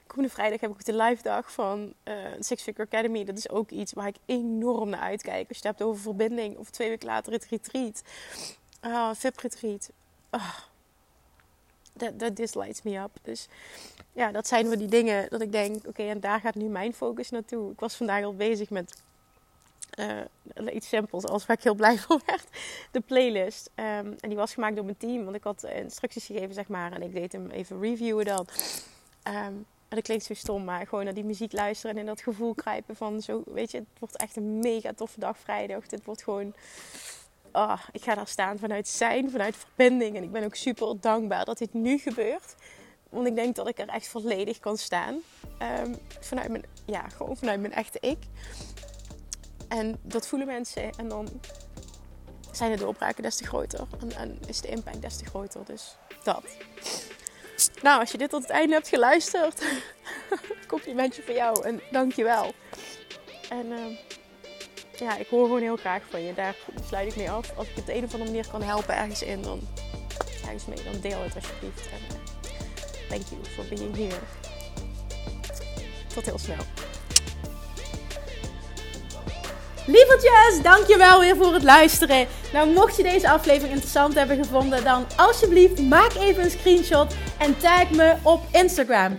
Komende vrijdag heb ik ook de live dag van uh, Six Figure Academy. Dat is ook iets waar ik enorm naar uitkijk. Als je het hebt over verbinding of twee weken later het retreat. Uh, VIP retreat. Uh, dat, dat dislights me up. Dus ja, dat zijn wel die dingen dat ik denk, oké, en daar gaat nu mijn focus naartoe. Ik was vandaag al bezig met uh, iets simpels, als waar ik heel blij (laughs) van werd. De playlist. Um, en die was gemaakt door mijn team, want ik had instructies gegeven, zeg maar. En ik deed hem even reviewen dan. Um, en dat klinkt zo stom, maar gewoon naar die muziek luisteren en dat gevoel kruipen van zo, weet je, het wordt echt een mega toffe dag vrijdag. Dit wordt gewoon oh, ik ga daar staan vanuit zijn, vanuit verbinding. En ik ben ook super dankbaar dat dit nu gebeurt. Want ik denk dat ik er echt volledig kan staan. Um, vanuit mijn, ja, gewoon vanuit mijn echte ik. En dat voelen mensen. En dan zijn de doorbraken des te groter. En, en is de impact des te groter. Dus dat. Nou, als je dit tot het einde hebt geluisterd, (laughs) complimentje voor jou en dankjewel. En uh, ja, ik hoor gewoon heel graag van je. Daar sluit ik mee af. Als ik op de een of andere manier kan helpen ergens in, dan ergens mee. Dan deel het alsjeblieft. En uh, thank you for being here. Tot heel snel. Lievertjes, dankjewel weer voor het luisteren. Nou, mocht je deze aflevering interessant hebben gevonden, dan alsjeblieft maak even een screenshot en tag me op Instagram.